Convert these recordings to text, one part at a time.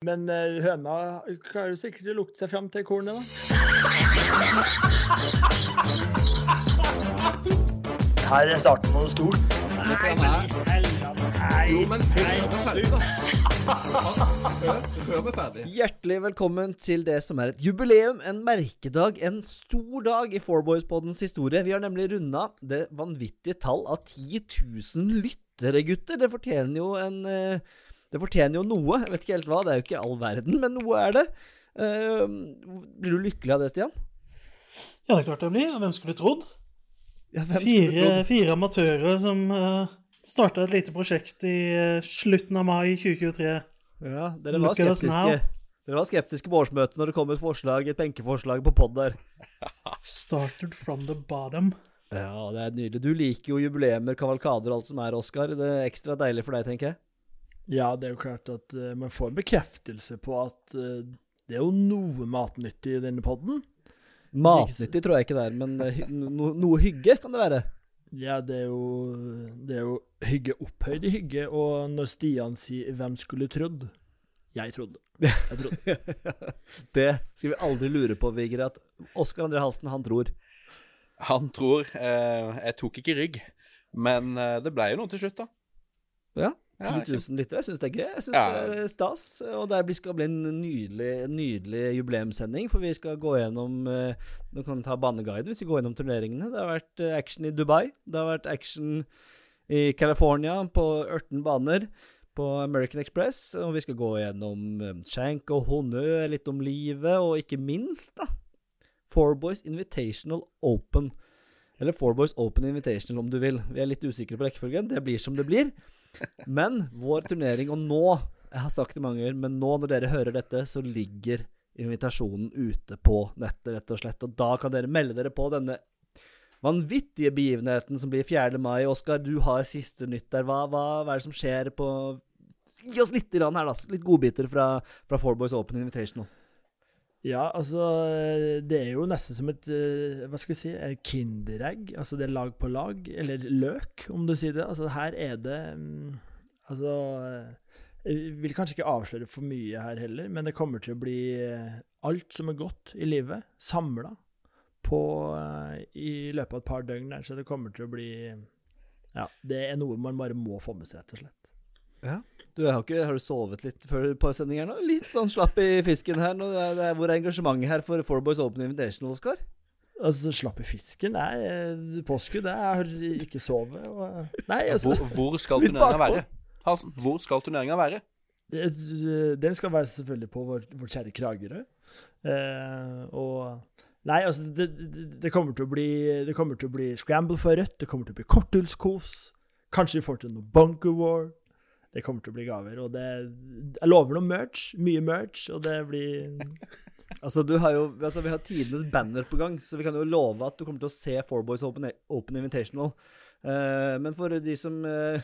Men eh, høna klarer sikkert å lukte seg fram til kornet, da. Her er starten på noe stort. Nei, men. Hjertelig velkommen til det som er et jubileum, en merkedag, en stor dag i Fourboys-poddens historie. Vi har nemlig runda det vanvittige tall av 10 000 lyttere, gutter. Det fortjener jo en eh, Det fortjener jo noe. Jeg vet ikke helt hva, det er jo ikke all verden, men noe er det. Uh, blir du lykkelig av det, Stian? Ja, det er klart det blir. Og hvem skulle trodd? Ja, hvem skulle Fire, trodd? fire amatører som uh, starta et lite prosjekt i uh, slutten av mai 2023. Ja, dere var Look skeptiske. Dere var skeptiske på årsmøtet når det kom et forslag, et benkeforslag på pod der. Started from the bottom. Ja, det er nydelig. Du liker jo jubileer, kavalkader og alt som er, Oskar. Det er ekstra deilig for deg, tenker jeg. Ja, det er jo klart at uh, man får en bekreftelse på at uh, det er jo noe matnyttig i denne podden. Matnyttig tror jeg ikke det er, men uh, no noe hygge kan det være. Ja, det er jo, det er jo hygge opphøyd i hygge, og når Stian sier 'hvem skulle trodd'? Jeg trodde. Jeg trodde. det skal vi aldri lure på, Vigre, at Oskar André Halsen, han tror. Han tror eh, Jeg tok ikke rygg, men eh, det ble jo noe til slutt, da. Ja. Ja, 10 000 lyttere. Jeg syns det er gøy. Jeg synes Ja. det er stas. Og det skal bli en nydelig, nydelig jubileumssending, for vi skal gå gjennom eh, Nå kan vi ta baneguiden. Vi går gjennom turneringene. Det har vært eh, action i Dubai. Det har vært action i California på 18 baner på American Express. Og vi skal gå gjennom Shank og honnør, litt om livet, og ikke minst, da Fourboys Invitational Open. Eller Fourboys Open Invitational, om du vil. Vi er litt usikre på rekkefølgen. Det blir som det blir. Men vår turnering, og nå Jeg har sagt det mange ganger, men nå når dere hører dette, så ligger invitasjonen ute på nettet, rett og slett. Og da kan dere melde dere på denne vanvittige begivenheten som blir 4. mai. Oskar, du har siste nytt der. Hva, hva, hva er det som skjer på Gi oss litt her, da. Litt godbiter fra, fra Fourboys Open Invitational. Ja, altså Det er jo nesten som et eh, Hva skal vi si Kinderegg. Altså det er lag på lag. Eller løk, om du sier det. Altså her er det mm, Altså eh, Jeg vil kanskje ikke avsløre for mye her heller, men det kommer til å bli eh, alt som er godt i livet, samla på i løpet av et par døgn der. Så det kommer til å bli Ja, det er noe man bare må få med seg, rett og slett. Du, har, ikke, har du sovet litt før på sending her nå? Litt sånn slapp i fisken her. Nå, det er, det er, hvor er engasjementet her for Fourboys Open Invitational, Oskar? Altså, slapp i fisken? Nei, påske, påskudd. Jeg har ikke sovet. Og, nei, altså Hvor, hvor skal turneringa være? Hansen, hvor skal turneringa være? Den skal være selvfølgelig på vår, vår kjære Kragerø. Eh, og Nei, altså, det, det, det kommer til å bli Det kommer til å bli scramble for rødt, det kommer til å bli korthullskos. Kanskje vi får til noe bunker war. Det kommer til å bli gaver. Og det Jeg lover noe merch. Mye merch, og det blir Altså, du har jo, altså, Vi har tidenes banner på gang, så vi kan jo love at du kommer til å se Fourboys Open, Open Invitational. Uh, men for de som uh,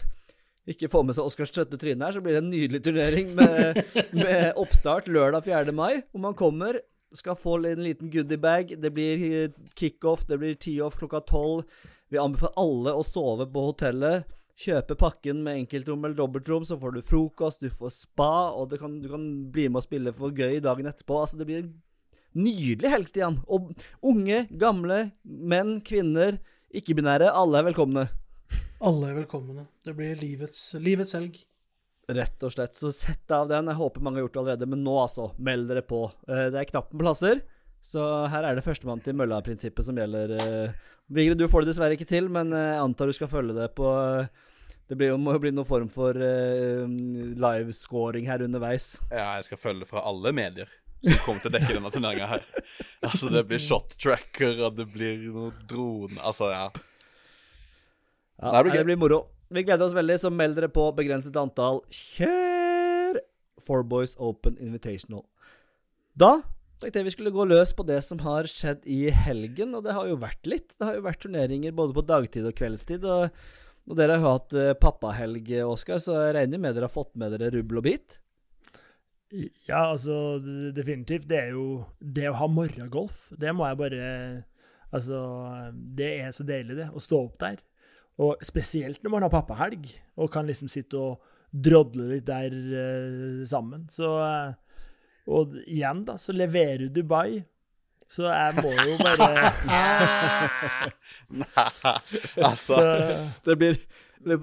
ikke får med seg Oskars trøtte tryne her, så blir det en nydelig turnering med, med oppstart lørdag 4. mai. Hvor man kommer, skal få en liten goodiebag. Det blir eh, kickoff, det blir tee-off klokka tolv. Vi anbefaler alle å sove på hotellet. Kjøpe pakken med enkeltrom eller dobbeltrom, så får du frokost, du får spa, og det kan, du kan bli med og spille for gøy dagen etterpå. Altså, det blir en nydelig helg, Stian. Og unge, gamle, menn, kvinner, ikke-binære, alle er velkomne. Alle er velkomne. Det blir livets, livets helg. Rett og slett. Så sett av den. Jeg håper mange har gjort det allerede, men nå altså, meld dere på. Eh, Det er knapt med plasser, så her er det førstemann til mølla-prinsippet som gjelder. eh. Vigre, du får det dessverre ikke til, men eh, jeg antar du skal følge det på Det blir jo, må jo bli noen form for uh, livescoring her underveis. Ja, jeg skal følge fra alle medier som kommer til å dekke denne turneringa her. Altså, det blir shot tracker, og det blir noe drone Altså, ja. Ja, Det blir det blir moro. Vi gleder oss veldig, så meld dere på begrenset antall. Kjør! Fourboys Open Invitational. Da tenkte jeg vi skulle gå løs på det som har skjedd i helgen, og det har jo vært litt. Det har jo vært turneringer både på dagtid og kveldstid. Og, og dere har hatt eh, pappahelg, Oskar, så jeg regner med dere har fått med dere rubbel og bit? Ja, altså definitivt. Det er jo Det å ha morgengolf, det må jeg bare Altså, det er så deilig, det. Å stå opp der. Og spesielt når man har pappahelg, og kan liksom sitte og drodle litt der uh, sammen. Så uh, Og igjen, da, så leverer Dubai. Så jeg må jo bare Nei, altså så, Det blir, det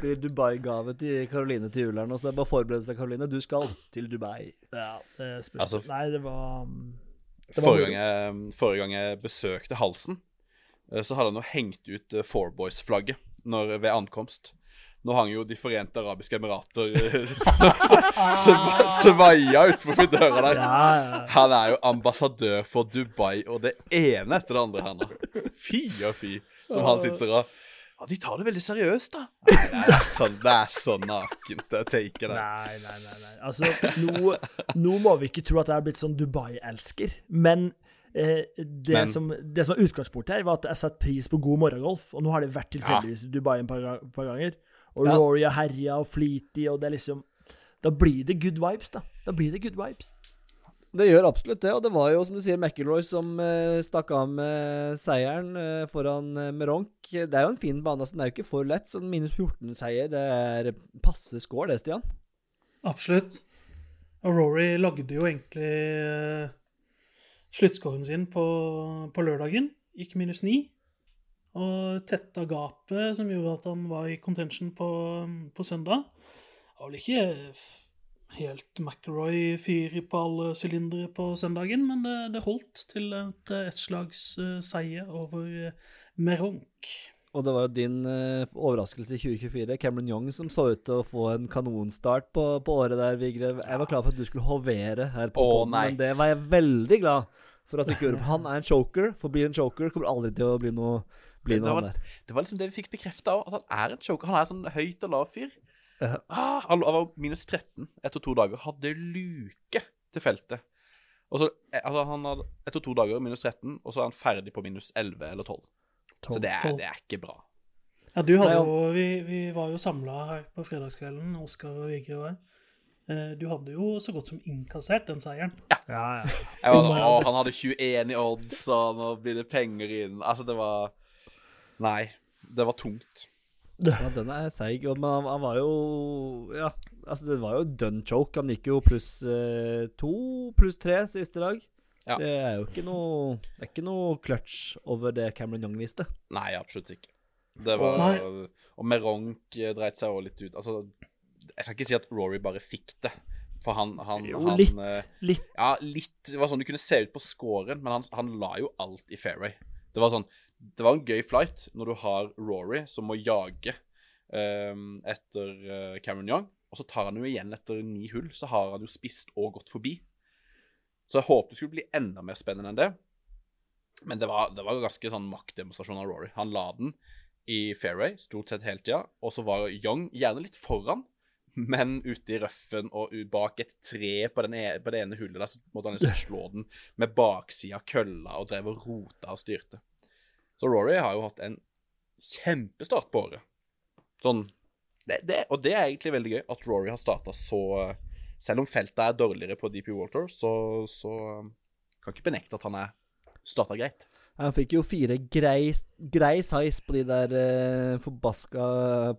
blir Dubai-gave til Karoline til jul her nå, så det er bare å forberede seg, Karoline. Du skal til Dubai. Ja, det. Altså- Nei, det var det var forrige, gang jeg, forrige gang jeg besøkte Halsen, eh, så hadde han jo hengt ut Fourboys-flagget ved ankomst. Nå hang jo De forente arabiske emirater eh, svaia utenfor døra der. Han er jo ambassadør for Dubai og det ene etter det andre her nå. Fy og fy. Som han sitter og Ja, de tar det veldig seriøst, da. Nei, det er så, det er så nakent, det taket der. Nei, nei, nei. nei. Altså, nå, nå må vi ikke tro at jeg er blitt sånn Dubai-elsker, men eh, det, Men- som, det som var utgangspunktet her, var at jeg setter pris på god morgengolf, og nå har det vært tilfeldigvis ja. Dubai en par, par ganger. Og Ja. Rory og Herja og Fleety, og det er liksom Da blir det good vibes, da. Da blir det good vibes. Det gjør absolutt det, og det var jo som du sier McIlroy som eh, stakk av med seieren eh, foran eh, Meronk. Det er jo en fin bane, altså, den er jo ikke for lett. Så minus 14-seier, det er passe score det, Stian. Absolutt. Og Rory lagde jo egentlig uh, sluttskåren sin på, på lørdagen. Gikk minus ni. Og tetta gapet som gjorde at han var i contention på, på søndag. Det var vel ikke helt McElroy-fyr på alle sylindere på søndagen, men det, det holdt til et ettslagsseier over eh, Meronk. Og det var jo din uh, overraskelse i 2024, Cameron Young, som så ut til å få en kanonstart på, på året der, Vigre. Jeg var klar for at du skulle hovere her på oh, poden, men det var jeg veldig glad for at du ikke gjorde. For han er en choker. Forblir en choker. Kommer aldri til å bli noe, bli Det noe var- der. Det var liksom det vi fikk bekrefta òg, at han er en choker. Han er sånn høyt og lav fyr. Ja. Ah, han var minus 13 etter to dager. Hadde luke til feltet. Og så, eh, altså han hadde Etter to dager minus 13, og så er han ferdig på minus 11 eller 12. Så det er, det er ikke bra. Ja, du hadde jo, vi, vi var jo samla her på fredagskvelden, Oskar og Vigre og jeg. Eh, Du hadde jo så godt som innkassert den seieren. Ja, ja. Jeg var, å, han hadde 21 i odds, og nå blir det penger inn. Altså, det var Nei. Det var tungt. Ja, den er seig. Men han, han var jo Ja, altså det var jo done choke. Han gikk jo pluss eh, to, pluss tre siste dag. Ja. Det er jo ikke noe Det er ikke noe clutch over det Cameron Young viste. Nei, absolutt ikke. Det var Nei. Og Meronk eh, dreit seg òg litt ut. Altså, jeg skal ikke si at Rory bare fikk det, for han, han, Jo, han litt. eh, Litt. Ja, litt. Det var sånn du kunne se ut på scoren, men han, han la jo alt i fairway. Det var sånn Det var en gøy flight når du har Rory som må jage um, etter uh, Cameron Young, og så tar han jo igjen etter ni hull, så har han jo spist og gått forbi. Så jeg håpet det skulle bli enda mer spennende enn det. Men det var, det var ganske sånn maktdemonstrasjon av Rory. Han la den i fairway stort sett hele tida, og så var Young gjerne litt foran, men ute i røffen og bak et tre på, den ene, på det ene hullet der, så måtte han liksom slå den med baksida av kølla og drev og rota og styrte. Så Rory har jo hatt en kjempestart på året. Sånn det, det, Og det er egentlig veldig gøy at Rory har starta så Selv om feltet er dårligere på DP Tour, så, så um, kan ikke benekte at han er starta greit. Han fikk jo fire grei, grei size på de der eh, forbaska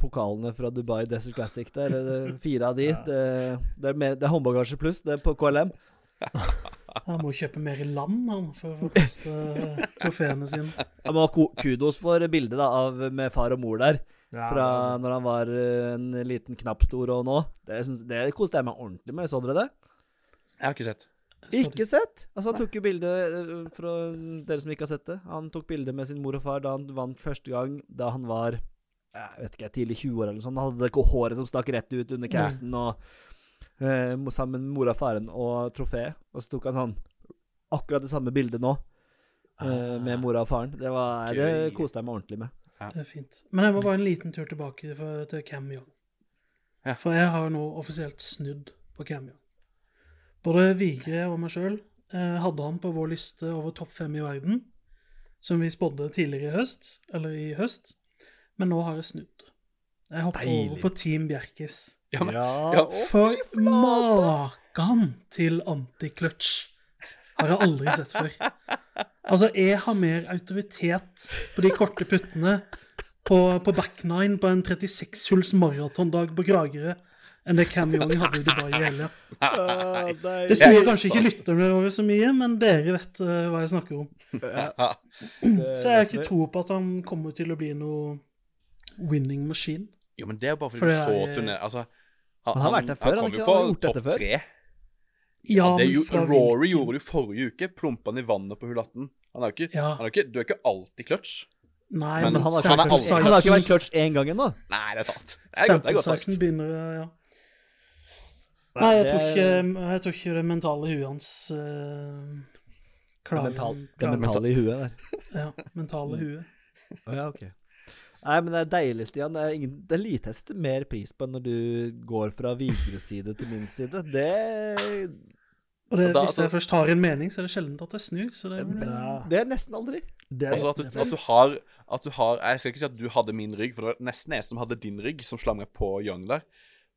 pokalene fra Dubai Desert Classic der. Eh, Fire av de. Det, det er, mer- det er håndbagasje pluss, det er på KLM. Han må kjøpe mer land han, for å få kaste trofeene sine. Jeg må ha kudos for bildet da, av, med far og mor der. Ja, Fra det- når han var eh, en liten knapp stor og nå. Det, syns- det koste jeg meg ordentlig med. Så dere det? Jeg har ikke sett. Sorry. Ikke sett! Altså Han tok jo bilde fra dere som ikke har sett det. Han tok bilde med sin mor og far da han vant første gang da han var jeg vet ikke, tidlig 20 år eller noe sånt. Han hadde ikke håret som stakk rett ut under capsen, og eh, sammen med mora og faren og trofeet. Og så tok han sånn akkurat det samme bildet nå, eh, med mora og faren. Det, var, det koste jeg meg ordentlig med. Det er fint. Men jeg må bare en liten tur tilbake for, til Cam Young. Ja. For jeg har nå offisielt snudd på Cam Young. Både Vigre og meg sjøl eh, hadde han på vår liste over topp fem i verden, som vi spådde tidligere i høst, eller i høst. Men nå har jeg snudd. Jeg hopper Deilig. over på Team Bjerkis. Ja, men, Ja, ja, For maken til antikløtsj har jeg aldri sett før. Altså, jeg har mer autoritet på de korte puttene på, på back nine på en 36-hulls maratondag på Kragerø enn det Cam Young hadde i Dubai i helga. Det sier kanskje ikke lytterne våre så mye, men dere vet eh, hva jeg snakker om. Så jeg har ikke tro på at han kommer til å bli noe winning machine. Jo, men det er bare fordi For du så turné... Altså, Han har vært der før, han kom jo på han har gjort dette topp før. tre. Ja, det men jo, Rory gjorde det jo forrige uke. Plumpa han i vannet på hull 18. Han er jo ikke, Ja. han er ikke, du er ikke alltid clutch. Nei, Men Men han har, han er aldri- han har ikke vært clutch én gang ennå. Nei, det er sant. Det er godt, sagt. Begynner, ja. Nei, jeg tror, ikke, jeg tror ikke det mentale huet hans uh, klarer, Mental, det klarer mentale i huet der. Ja, mentale huet. Oh, ja, ok. Nei, men det er deilig, Stian. Det er, ingen, det er lite jeg setter mer pris på enn når du går fra Vigres side til min side. Det, Og det, Og da- hvis jeg først har en mening, så er det sjelden at jeg snur. Så det, Ja. det er nesten aldri. Det er Altså at du, at du har At du har Jeg skal ikke si at du hadde min rygg, for det var nesten jeg som hadde din rygg, som slang på Young der.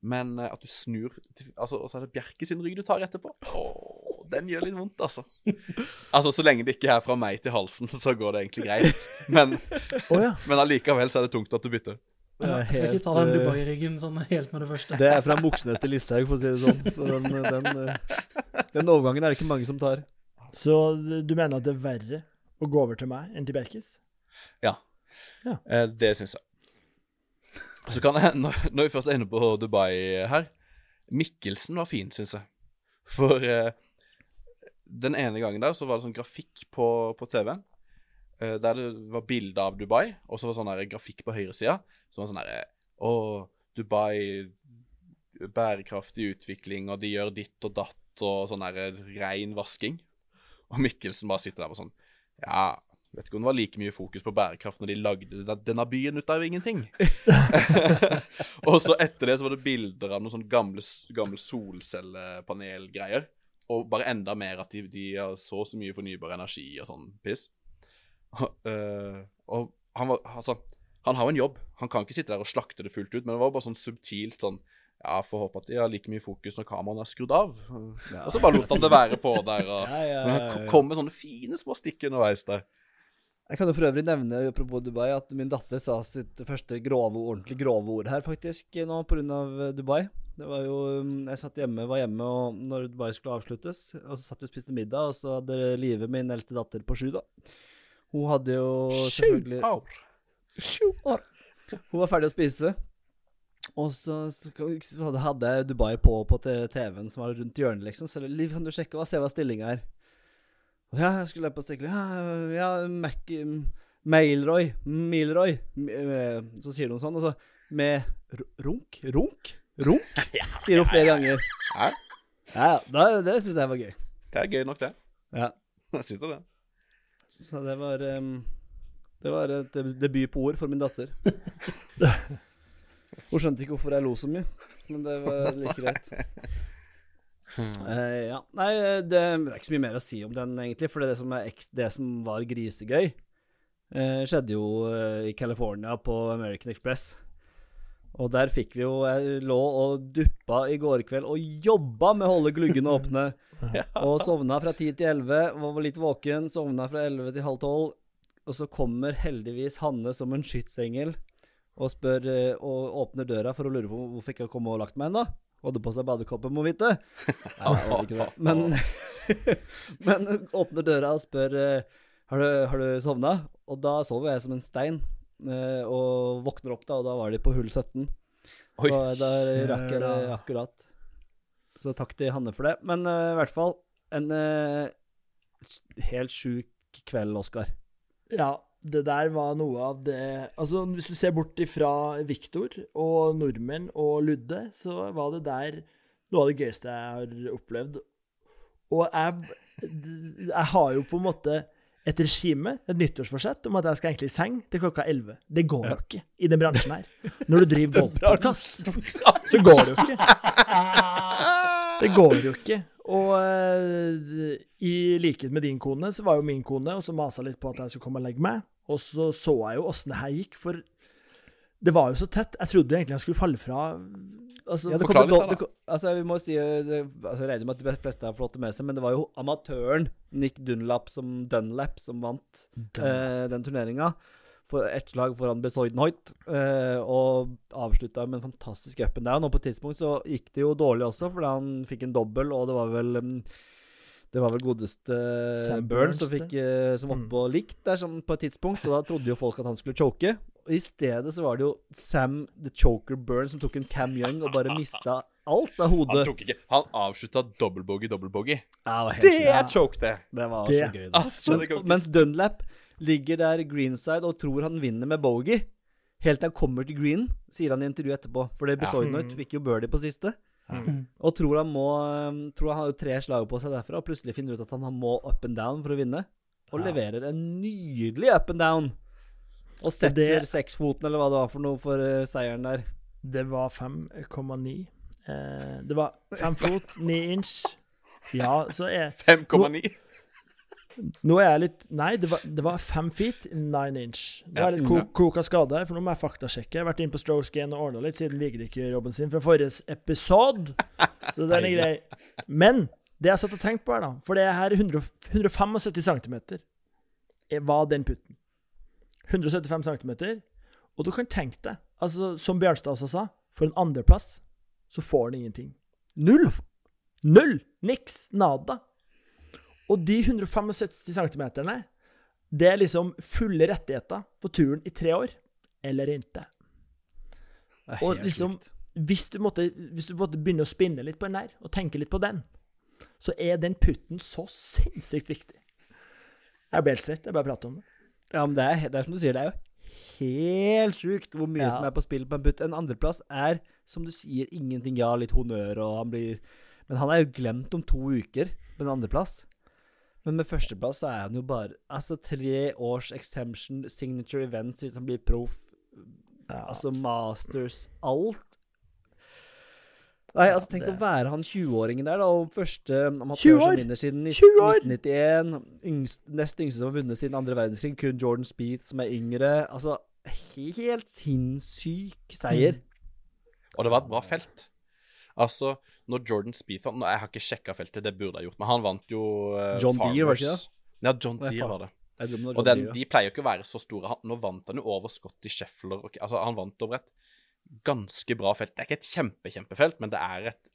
Men eh, at du snur Altså, Og så er det Bjerke sin rygg du tar etterpå. Åh, den gjør litt vondt, altså. Altså, så lenge det ikke er fra meg til halsen, så går det egentlig greit. Men, oh, ja. men allikevel så er det tungt at du bytter. Ja, jeg skal ikke ta den eh, Dubai-ryggen sånn helt med det første. Det er fra Moxnes til Listhaug, for å si det sånn. Så den, den, eh, den overgangen er det ikke mange som tar. Så du mener at det er verre å gå over til meg enn til Bjerkes? Ja. Ja. Eh, det syns jeg. Så kan jeg, når vi først er inne på Dubai her Mikkelsen var fin, syns jeg. For eh, den ene gangen der så var det sånn grafikk på, på TV-en. eh, der det var bilde av Dubai, og så var det sånn der grafikk på høyresida. Som var sånn herre Å, Dubai Bærekraftig utvikling, og de gjør ditt og datt, og sånn der rein vasking. Og Mikkelsen bare sitter der og sånn Ja, vet ikke om det var like mye fokus på bærekraft når de lagde den- denne byen ut av ingenting. og så etter det så var det bilder av noen sånne gamle, gamle solcellepanelgreier. Og bare enda mer at de, de har så så mye fornybar energi og sånn piss. Og, øh, og han var Altså, han har jo en jobb. Han kan ikke sitte der og slakte det fullt ut, men det var bare sånn subtilt sånn Ja, får håpe at de har like mye fokus når kameraene er skrudd av. Og så bare lot han det være på der. Og, Ja, ja, men ja, han kom med sånne fine små stikk underveis der. Jeg kan jo for øvrig nevne apropos Dubai, at min datter sa sitt første grove, ordentlig grove ord her, faktisk, nå pga. Dubai. Det var jo um, Jeg satt hjemme, var hjemme og når Dubai skulle avsluttes, og så satt vi og spiste middag, og så hadde Live, min eldste datter på sju, da Hun hadde jo selvfølgelig år Sju år. Hun var ferdig å spise. Og så, hadde- jeg Dubai på på TV-en som var rundt hjørnet, liksom. Så Liv, kan du sjekke hva, se hva stillinga er? Ja, jeg skulle på stikke Ja, ja Mac, Mailroy, Milroy. Eh, Så sier hun sånn, og så med runk? Runk? Runk? Sier hun flere ganger. Ja, Ja, det syns jeg var gøy. det er gøy nok, det. Ja. Jeg sitter det. Så det var um, Det var et debut på ord for min datter. Hun skjønte ikke hvorfor jeg lo så mye, men det var like greit. Uh, ja. Nei, det, er ikke så mye mer å si om den, egentlig. For det som, er eks- det som var grisegøy, uh, skjedde jo uh, i California på American Express. Og der fikk vi jo Jeg lå og duppa i går kveld og jobba med å holde gluggene åpne. Og sovna fra 10 til 11. Var litt våken. Sovna fra 11 til halv 12. Og så kommer heldigvis Hanne som en skytsengel og spør eh, og åpner døra for å lure på hvorfor ikke jeg kom og lagt meg ennå. Hadde på seg badekoppen, må vite. Nei, jeg hadde ikke det. Men, men åpner døra og spør eh, har du, har du sovna. Og da sover jeg som en stein. Eh, Og våkner opp, da, og da var de på hull 17. Oi. Så da rakk jeg det akkurat. Så takk til Hanne for det. Men eh, i hvert fall en eh, helt sjuk kveld, Oskar. Ja, det der var noe av det Altså, hvis du ser bort ifra Viktor og nordmenn og Ludde, så var det der noe av det gøyeste jeg har opplevd. Og jeg, jeg har jo på en måte et regime, et nyttårsforsett, om at jeg skal egentlig i seng til klokka 11. Det går jo ikke i den bransjen her. Når du driver golfpodkast, så går det jo ikke. Det går jo ikke. Og uh, i likhet med din kone, så var jo min kone og så masa litt på at jeg skulle komme og legge meg. Og så så jeg jo åssen det her gikk, for det var jo så tett. Jeg trodde egentlig jeg skulle falle fra. Altså, Ja, Forklar litt da. altså, vi må si eh, det, altså, Jeg regner med at de fleste har fått det med seg, men det var jo amatøren Nick Dunlap som, Dunlap som vant eh, den turneringa. for ett slag foran Besoidenhoit, eh, og avslutta med en fantastisk up and down. Og på et tidspunkt så gikk det jo dårlig også, fordi han fikk en dobbel, og det var vel mm, det var vel godeste Sam Burns som fikk eh, Som var Mm. likt der som på et tidspunkt, og da trodde jo folk at han skulle choke. Og I stedet så var det jo Sam the Choker Burn som tok en Cam Young og bare mista alt av hodet. Han tok ikke Han avslutta double dobbeltogey. Ja, det var Det er choke, det! Det var Det- så gøy. Da. Altså, Men, mens Dunlap ligger der greenside og tror han vinner med bogey, helt til han kommer til green, sier han i intervjuet etterpå. For det Ja. Besoidnoit Mm. fikk jo birdie på siste. Mm. Og tror han må um, Tror han har jo tre slag på seg derfra, og plutselig finner ut at han må up and down for å vinne. Og Ja. leverer en nydelig up and down. Og setter seksfoten, eller hva det var for noe, for uh, seieren der. Det var 5,9. Eh, det var fem fot, ni inch. Ja, så er 5,9. Nå er jeg litt Nei, det var, det var fem feet, nine inch. Nå er jeg litt ko koka skade, for nå må jeg faktasjekke. Jeg har vært inne på Strokes Gain og ordna litt siden Vigre ikke gjør jobben sin fra forrige episode. Så den er grei. Men det jeg satt og tenkte på her, da For det her er 100, 175 cm var den putten. 175 cm. Og du kan tenke deg, altså som Bjørnstad også sa, for en andreplass så får han ingenting. Null! Null! Niks! Nada. Og de 175 centimeterne, det er liksom fulle rettigheter for turen i tre år, eller ikke. Og liksom hvis du, måtte, hvis du måtte begynne å spinne litt på den der, og tenke litt på den, så er den putten så sinnssykt viktig. Jeg ble helt svett, jeg bare prater om det. Ja, men det er, det er som du sier, det er jo helt sjukt hvor mye Ja. som er på spill på en putt. En andreplass er, som du sier, ingenting. Ja, litt honnør, og han blir Men han er jo glemt om to uker på en andreplass. Men med førsteplass så er han jo bare Altså tre års exemption, signature events hvis han blir proff, Ja. altså masters, alt. Nei, altså tenk det- å være han 20-åringen der, da, og første 20 amatør år? som vinner siden i 1991. Yngst, nest yngste som har vunnet siden andre verdenskrig, kun Jordan Speed som er yngre. Altså, helt sinnssyk seier. Mm. Og det var et bra felt. Altså, når Jordan Speed vant Jeg har ikke sjekka feltet, det burde jeg gjort, men han vant jo uh, John Deere, var det ikke Farmers. Ja, John Deere var det. Det Og den, de pleier jo ikke å være så store. Han, nå vant han jo over Scotty Sheffler. Altså, han vant over et ganske bra felt. Det er ikke et kjempe, kjempefelt, men det er et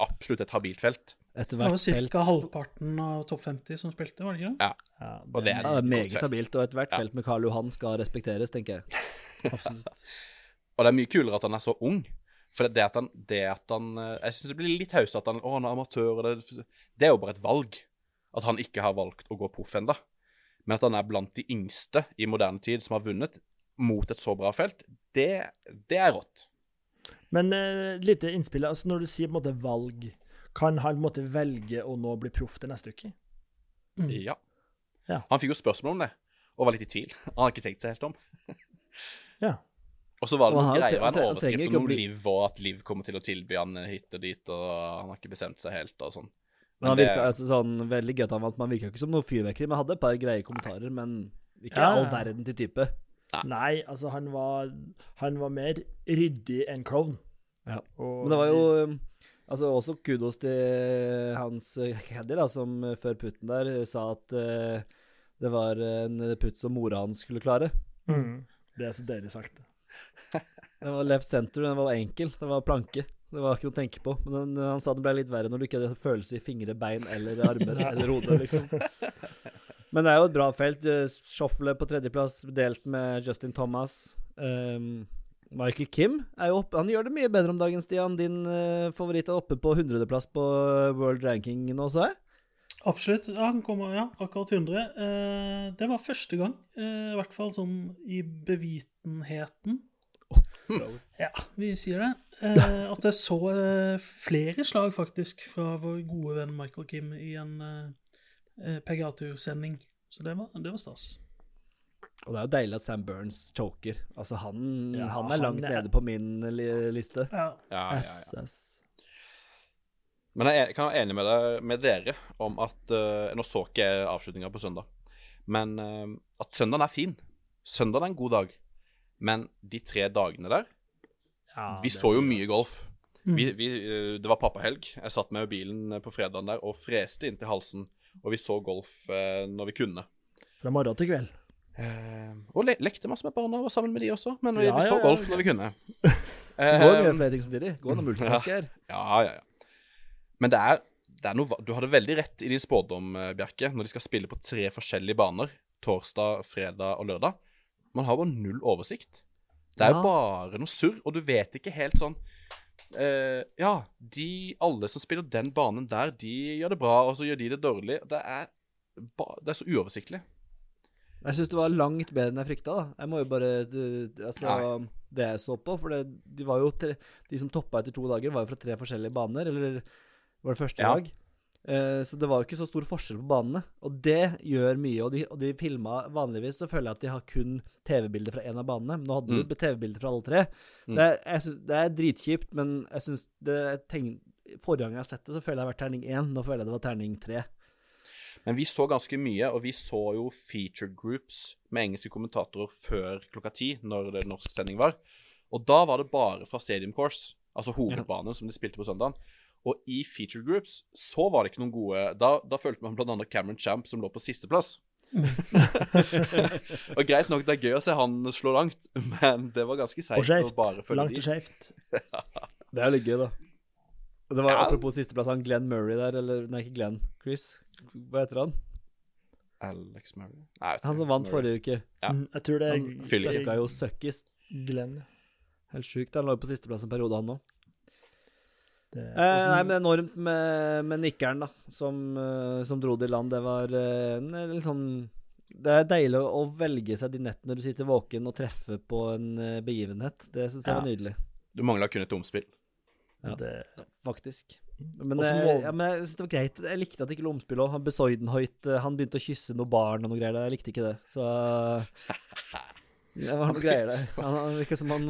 absolutt et habilt felt. ja. Det var felt. ca. halvparten av topp 50 som spilte, var det ikke det? Ja, Og det er Ja, det er et meget habilt, og ethvert Ja. felt med Karl Johan skal respekteres, tenker jeg. absolutt. Og det er mye kulere at han er så ung. For det at han, det at han øh, Jeg syns det blir litt haust at han Å, han er amatør, og det, det er jo bare et valg. At han ikke har valgt å gå proff ennå. Men at han er blant de yngste i moderne tid som har vunnet mot et så bra felt, det, det er rått. Men uh, lite innspill. altså Når du sier på en måte valg, kan han på en måte velge å nå bli proff til neste uke? Mm. Ja. Ja. Han fikk jo spørsmål om det, og var litt i tvil. Han har ikke tenkt seg helt om. Ja. Og så var det noen han- greier, og en overskrift om noe bli- Liv, og at Liv kommer til å tilby han hit og dit, og han har ikke bestemt seg helt, og sånn. Men han virka altså, sånn, veldig gøy at han vant. Man virka ikke som noe fyrverkeri, men hadde et par greie kommentarer. Men ikke ja. all verden til type. Nei, altså, han var, han var mer ryddig enn klovn. Ja. Og Men det var jo um, Altså også kudos til hans caddy, da, som uh, før putten der uh, sa at uh, det var en putt som mora hans skulle klare. Mm. Det er så deilig sagt. Den var left center, den var enkel. Det var planke. Det var ikke noe å tenke på. Men den, han sa det ble litt verre når du ikke hadde følelse i fingre, bein eller armer eller hode, liksom. Men det er jo et bra felt. Uh, Schoffle på tredjeplass, delt med Justin Thomas. Um, Michael Kim er jo opp, han gjør det mye bedre om dagen, Stian. Din uh, favoritt er oppe på 100.-plass på world ranking nå, så jeg. Absolutt. Ja, han kommer, ja, akkurat 100. Uh, det var første gang, uh, i hvert fall sånn i bevitenheten. Ja, vi sier det. Eh, at jeg så eh, flere slag, faktisk, fra vår gode venn Michael Kim i en eh, PGA-tursending. Så det var, det var stas. Og det er jo deilig at Sam Burns choker. Altså, han, Ja, han er han langt er- nede på min li liste. Ja. Ja, ja, ja. Men jeg kan være enig med, deg, med dere om at uh, Nå så ikke jeg avslutninga på søndag, men uh, at søndagen er fin. Søndagen er en god dag, men de tre dagene der Ja, Vi så jo mye golf. Mm. Vi, vi, det var pappahelg. Jeg satt med bilen på fredagen der og freste inn til halsen, og vi så golf uh, når vi kunne. Fra morgen til kveld. Eh, og le lekte masse med barna og var sammen med de også, men vi, Ja, vi så ja, golf ja. når vi kunne. Går mye Eh, flere ting samtidig. Gå noe multitask her. ja, ja, ja. Men det er, det er noe Du hadde veldig rett i din spådom, eh, Bjerke, når de skal spille på tre forskjellige baner. Torsdag, fredag og lørdag. Man har bare null oversikt. Det er jo bare noe surr, og du vet ikke helt sånn eh, Ja, de alle som spiller den banen der, de gjør det bra, og så gjør de det dårlig. Det er, det er så uoversiktlig. Jeg syns det var langt bedre enn jeg frykta. da. Jeg må jo bare du- Altså, det jeg så på For det, de var jo tre, De som toppa etter to dager, var jo fra tre forskjellige baner. Eller var det første Ja. lag? Eh, så det var jo ikke så stor forskjell på banene. Og det gjør mye. Og de, og de filma Vanligvis så føler jeg at de har kun TV-bilder fra én av banene. Men nå hadde de Mm. jo TV-bilder fra alle tre. Så Mm. jeg, jeg synes, det er dritkjipt, men jeg syns Forrige gang jeg har sett det, så føler jeg det har vært terning én. Nå føler jeg det var terning tre. Men vi så ganske mye, og vi så jo featured groups med engelske kommentatorer før klokka ti, når det norsk sending var. Og da var det bare fra Stadium Course, altså hovedbanen som de spilte på søndagen. Og i feature groups så var det ikke noen gode Da, da følte man annet Cameron Champ, som lå på sisteplass. og greit nok, det er gøy å se han slå langt, men det var ganske seigt skjevt. Langt og skjevt. Det er litt gøy, da. Det var Ja. Apropos sisteplass, han Glenn Murray der, eller Nei, ikke Glenn. Chris. Hva heter han? Alex Murray Nei, Han som vant Murray. forrige uke. Ja. Mm, Jeg tror det Han søkka jo søkkis. Glenn. Helt sjukt. Han lå jo på sisteplass en periode, han òg. Det, Eh, nei, men enormt med, med nikkeren, da, som, eh, som dro det i land. Det var eh, en, en litt sånn Det er deilig å, velge seg de nettene du sitter våken og treffer på en eh, begivenhet. Det syns jeg Ja. var nydelig, Du mangla kun et omspill. Ja. det, faktisk. Men, Og eh, må- ja, men jeg synes det var greit. Jeg likte at det ikke lå omspill òg. Han Besoidenhoit eh, Han begynte å kysse noen barn og noe greier der. Jeg likte ikke det. Så Det var noe greier der. Han, han virka som han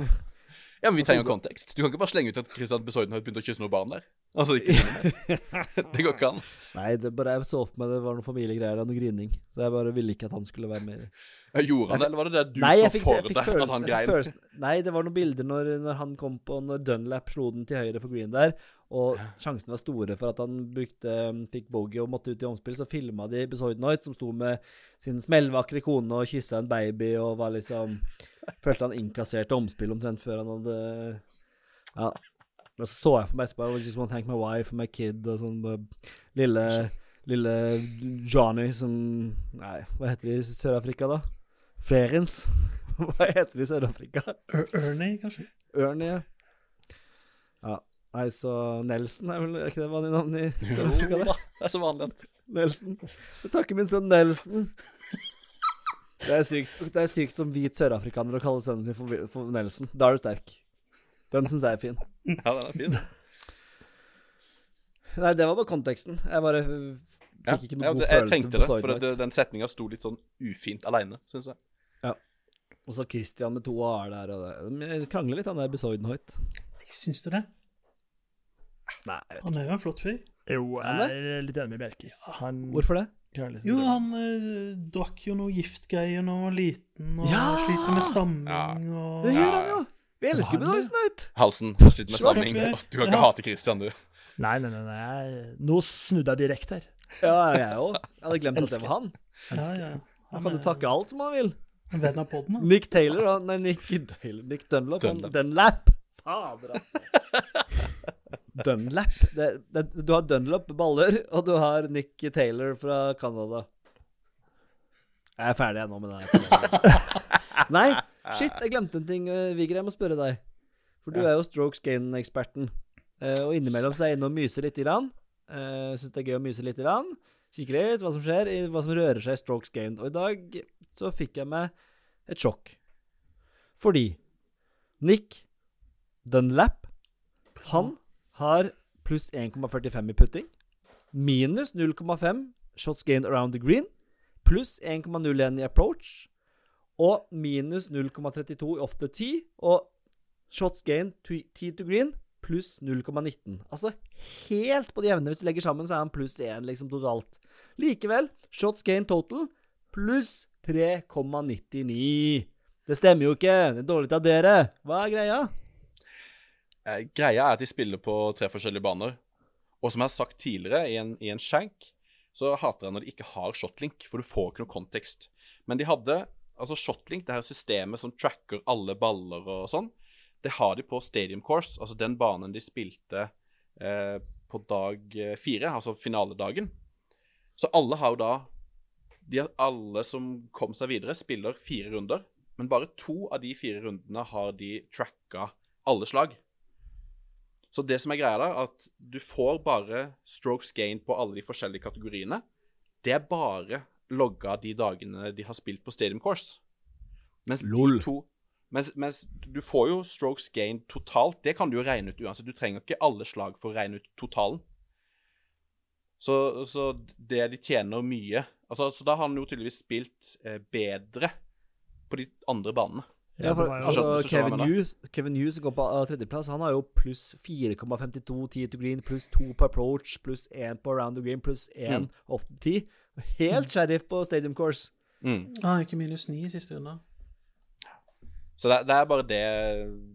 Ja, men vi trenger kontekst. Du kan ikke bare slenge ut at Christian Besoiden har begynt å kysse noen barn der. Altså, ikke. Det går ikke an. Nei, det bare jeg så for meg det var noen familiegreier og noe grining. Så jeg bare ville ikke at han skulle være med. Jeg Gjorde han det, eller var det det du Nei, så fikk, for deg at han grein? følelsen Nei, det var noen bilder når, når han kom på Når Dunlap slo den til høyre for green der, og sjansene var store for at han brukte fikk bogey og måtte ut i omspill, så filma de Besoidnoit, som sto med sin smellvakre kone og kyssa en baby og var liksom Følte han innkasserte omspill omtrent før han hadde Ja. Og så så jeg for meg etterpå I just want to thank my wife and my kid og sånn. Lille Lille Johnny som Nei, hva heter de i Sør-Afrika, da? Ferens. Hva heter de i Sør-Afrika? Er Ernie, kanskje? Ernie. Ja. Så Nelson er vel er ikke det vanlig navn i Jo da, det er så vanlig. Nelson. Jeg takker min sønn Nelson. Det er sykt Det er sykt som hvit sørafrikaner å kalle sønnen sin for, for Nelson. Da er du sterk. Den syns jeg er fin. Ja, den er fin. Nei, det var bare konteksten. Jeg bare fikk ikke noen ja, god følelse jeg tenkte på det, for det, den setninga sto litt sånn ufint aleine, syns jeg. Ja. Og så Christian med to a-er der, og det De krangler litt, han der Besoidenhoit. Syns du det? Nei, jeg vet Han er jo en flott fyr. Jo, Han jeg er litt enig med Bjerkis. Han Hvorfor det? Liksom Jo, det. han eh, drakk jo noe giftgreier da han var liten, og Ja! sliter med stamming Ja. og Det gjør han jo! Vi elsker han det? Besoidenhoit! Halsen har sliter med stamming. Du kan ikke Ja. hate Christian, du. Nei, nei, nei. nei. Nå snudde jeg direkte her. Ja, jeg òg. Jeg hadde glemt at det var han. Ja, ja. Han kan jo takke alt som han vil. En venn av podden, da. Nick Taylor da. Nei, Nick Taylor Nick Dunlop. han- Dunlap. Dunlap. Fader, altså. Dunlap. Det, det, du har Dunlop baller, og du har Nick Taylor fra Canada. Jeg er ferdig jeg nå med det her. Nei, shit, jeg glemte en ting, eh, Vigre. Jeg må spørre deg. For du er jo strokes gain-eksperten. Eh, og innimellom så er jeg inne og myser lite grann. Uh, Syns det er gøy å myse lite grann. Kikke litt hva som skjer, hva som rører seg i strokes gain. Og i dag så fikk jeg meg et sjokk. Fordi Nick Dunlap, han har pluss 1,45 i putting. Minus 0,5 shots gained around the green. Pluss 1,01 i approach. Og minus 0,32 i off the tee. Og shots gained tee to green pluss 0,19. Altså helt på det jevne. Hvis du legger sammen, så er han pluss 1 liksom totalt. Likevel, shots gained total pluss 3,99. Det stemmer jo ikke. Det er dårlig av dere. Hva er greia? Eh, greia er at de spiller på tre forskjellige baner. Og som jeg har sagt tidligere, i en, i en shank, så hater jeg når de ikke har shotlink, for du får ikke noe kontekst. Men de hadde Altså Shotlink, det her systemet som tracker alle baller og sånn, det har de på Stadium Course, altså den banen de spilte eh, på dag eh, fire, altså finaledagen. Så alle har jo da de Alle som kom seg videre, spiller fire runder. Men bare to av de fire rundene har de tracka alle slag. Så det som er greia der, at du får bare strokes gain på alle de forskjellige kategoriene. Det er bare logga de dagene de har spilt på Stadium Course. Mens Lol. to mens, mens du får jo strokes gain totalt. Det kan du jo regne ut uansett. Du trenger ikke alle slag for å regne ut totalen. Så, så det de tjener mye altså, Så da har han jo tydeligvis spilt eh, bedre på de andre banene. Ja, for, ja, altså, Kevin Hughes, Kevin Hughes som går på uh, tredjeplass, han har jo pluss 4,52 10 to green, pluss 2 på approach, pluss 1 på round the green, pluss 1 Mm. off the tee. Helt sheriff på stadium course. Mm. Ah, ikke minus ni i siste runde. Så det, det er bare det,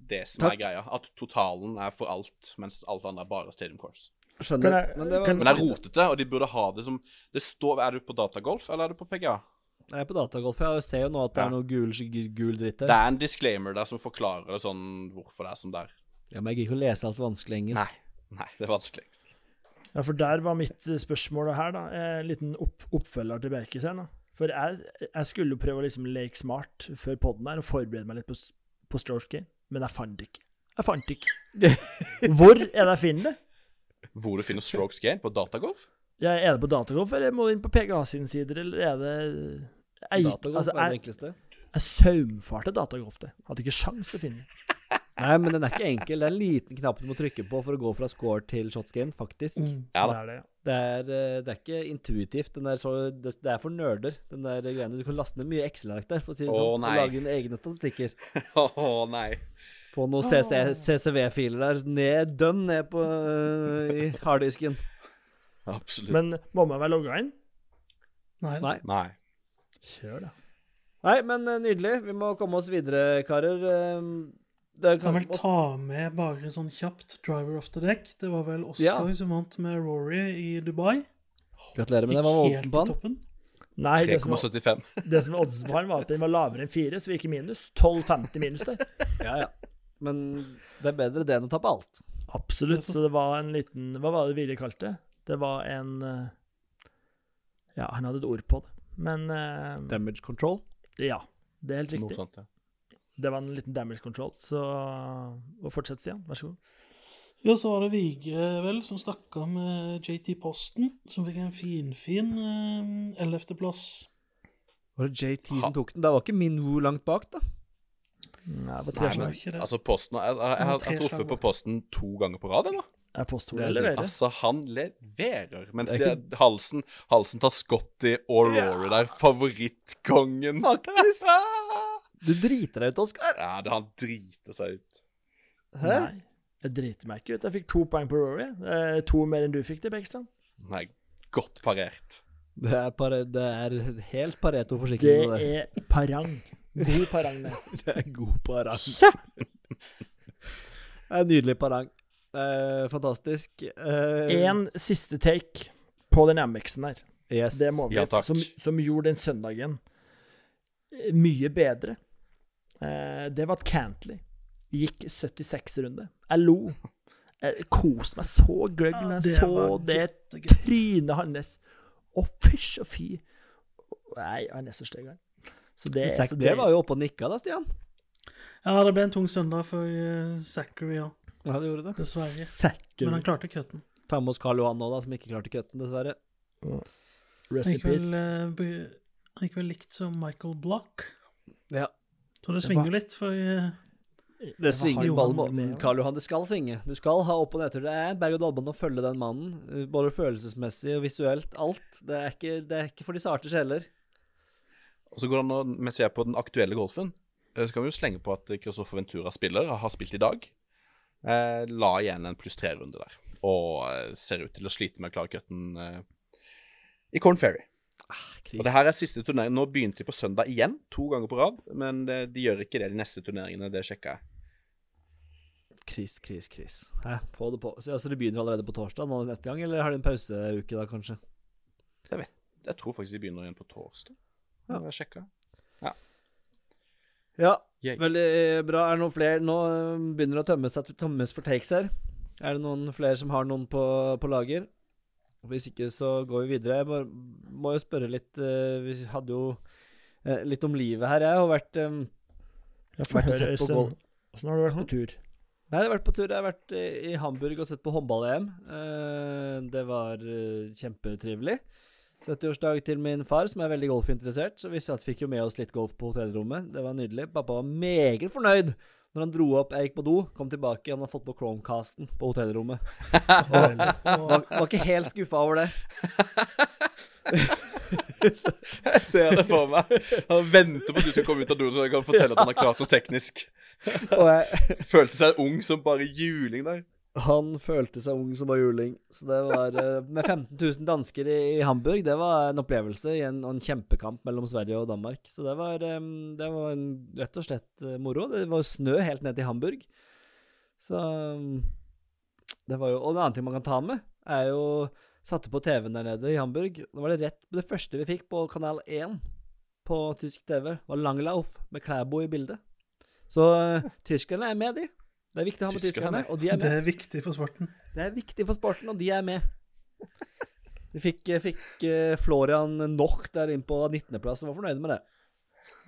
det som Takk. er greia. At totalen er for alt, mens alt andre er bare Stadium Course. Skjønner. Jeg- men det var, kan- Men det er rotete, og de burde ha det som Det står Er du på datagolf, eller er du på PGA? Jeg er på datagolf. Jeg ser jo nå at det Ja. er noe gul, gul dritt Det er en disclaimer der som forklarer det sånn hvorfor det er som det er. Ja, men jeg gidder ikke å lese alt vanskelig engelsk. Nei. Nei, det er vanskelig. Ja, for der var mitt eh, spørsmål her, da. En liten opp, oppfølger til Bjerkes her, da. For jeg, jeg skulle jo prøve å liksom leke smart før poden her og forberede meg litt på, på stroke men jeg fant det ikke. Jeg fant det ikke. Hvor er det jeg finner det? Hvor du finner strokes gain på datagolf? Ja, er det på Datagolf, eller må du inn på PGA sine sider, eller er det jeg, gikk, Datagolf altså, er det jeg, enkleste. jeg saumfarte Datagolf, det. Hadde ikke sjans til å finne. Nei, men den er ikke enkel. Det er en liten knapp du må trykke på for å gå fra score til shots game, faktisk. Mm. Ja Det er det, ja. Det er, eh, det er ikke intuitivt. Den er så, det, det er for nerder, den der greiene. Du kan laste ned mye Excel-ark der, for å si det sånn. Og lage dine egne statistikker. Å nei. Få noen CC CCV-filer der. Ned, dønn ned på uh, i harddisken. Absolutt. Men må man være logga inn? Nei. Nei. Nei. Kjør, da. Nei, men eh, nydelig. Vi må komme oss videre, karer. Eh, Det Kan kan vel ta med bare sånn kjapt driver of the deck. Det var vel Oscar Ja. som vant med Rory i Dubai. Gratulerer med det. Hva var oddsen på han? toppen. Nei, det som, var, 3,75. det som var oddsen på han, var at den var lavere enn 4, så vi gikk i minus. 12,50 minus der. Ja, ja. Men det er bedre det enn å tape alt. Absolutt. Så- det var en liten Hva var det Vilje kalte det? Det var en eh, Ja, han hadde et ord på det. Men uh, Damage control. ja, det er helt Noe riktig. sånt, ja. Det var en liten damage control. Så og fortsett, Stian. Vær så god. Ja, så var det Vige, vel, som snakka om med JT Posten, som fikk en finfin ellevteplass. Var det JT som tok den? Da var ikke min Wu langt bak, da. Nei, det var Nei, tre men, slag. altså, posten Jeg, jeg, jeg, jeg har truffet på posten to ganger på rad, eller? Er posthodet Det er leverer? Altså, han leverer. Mens Det det er er halsen, halsen tar Scotty og Rory der. Favorittkongen. Faktisk. Du driter deg ut, Oskar. Ja, det, han driter seg ut. Hæ? Nei. Jeg driter meg ikke ut. Jeg fikk to poeng på Rory. Eh, to mer enn du fikk til, Bekkstrand. Nei, godt parert. Det er, pare, det er helt Det Pareto-forsikring. Det, det er parang. God parang, det. det er god parang. Det er en nydelig parang. Eh, fantastisk. Eh, En siste take på den MX-en her. yes. Det må vi. Ja, takk. som, som gjorde den søndagen eh, mye bedre. Eh, det var at Cantley gikk 76-runde. Jeg lo. Jeg koste meg så gløgg når jeg så det trynet hans. Å, fysj og fy. Nei, han er så stygg, han. Så det, Zach, så Bre var jo oppe og nikka da, Stian. Ja, det ble en tung søndag for uh, Zachary òg, Ja, det gjorde det. dessverre. Sækker. Men han klarte cutten. Ta med oss Karl Johan nå, da, som ikke klarte cutten, dessverre. Rest Han in peace. eh, han gikk vel likt som Michael Block. Ja. Så det svinger jo litt, for eh, Det svinger Johan ballen med på. Karl Johan, det skal svinge. Du skal ha opp- og nedtur. Det er en berg-og-dal-bane å følge den mannen. eh, Både følelsesmessig og visuelt. Alt. Det er ikke, det er ikke for de sarte sjeler. Og så går det an å, mens vi er på den aktuelle golfen, eh, så kan vi jo slenge på at Christoffer Ventura spiller, har spilt i dag. Eh, la igjen en pluss tre-runde der, og eh, ser ut til å slite med å klare cutten eh, i Corn Ferry. Og det her er siste turnering. Nå begynte de på søndag igjen, to ganger på rad, men det, de gjør ikke det de neste turneringene, det sjekka jeg. Kris, kris, kris. Hæ, få det på. Så, altså, det begynner allerede på torsdag nå neste gang, eller har de en pauseuke da, kanskje? Jeg tror faktisk de begynner igjen på torsdag. Ja. Ja. Jeg sjekka. Ja, Yay. veldig bra. Er det noen flere Nå eh, begynner det å tømmes, at tømmes for takes her. Er det noen flere som har noen på, på lager? Hvis ikke, så går vi videre. Jeg må, må jo spørre litt eh, Vi hadde jo eh, litt om livet her. Jeg har vært eh, på Øystein. Åssen har du vært på tur? Nei, jeg har vært på tur. Jeg har vært eh, i Hamburg og sett på håndball-EM. Eh, det var eh, kjempetrivelig. 70-årsdag til min far, som er veldig golfinteressert. Så vi satt, fikk jo med oss litt golf på hotellrommet. Det var nydelig. Pappa var meget fornøyd når han dro opp. Jeg gikk på do, kom tilbake, han hadde fått på Chromecasten på hotellrommet. Og, Var, var ikke helt skuffa over det. Jeg ser det for meg. Han venter på at du skal komme ut av doen, så jeg kan fortelle at han har klart noe teknisk. Følte seg ung som bare juling der. Han følte seg ung som bare juling. Så det var eh, Med 15 000 dansker i, i Hamburg, det var en opplevelse i en, en kjempekamp mellom Sverige og Danmark. Så det var, eh, det var en, rett og slett eh, moro. Det var snø helt ned til Hamburg. Så det var jo Og en annen ting man kan ta med, er jo Satte på TV-en der nede i Hamburg. Da var det rett Det første vi fikk på kanal 1 på tysk TV, var Langlauf med Klæbo i bildet. Så tyskerne er med, de. Det er viktig å ha med Tyskerne er med. og de er det er viktig for sporten. Det er viktig for sporten, og de er med. Vi fikk, fikk eh, Florian Noch der inn på 19.-plass og var fornøyd med det.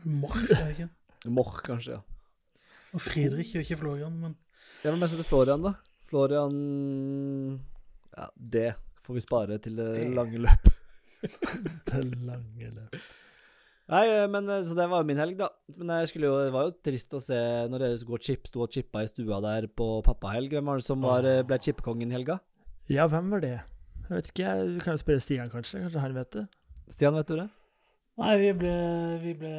Moch, er det ikke? Moch, kanskje, ja. Og Friedrich, og ikke Florian, men Ja, Hvem er det som heter Florian, da? Florian Ja, det får vi spare til det Det. lange løp. Det lange løp. Nei, eh, men eh, Så det var jo min helg, da. Men jeg skulle jo, det var jo trist å se når dere skulle gå chip, sto og chippa i stua der på pappahelg. Hvem var det som var, eh, ble chipkongen i helga? Ja, hvem var det? Jeg vet ikke, jeg Du kan jo spørre Stian, kanskje. Kanskje han vet det? Stian, vet du det? Nei, vi ble, vi ble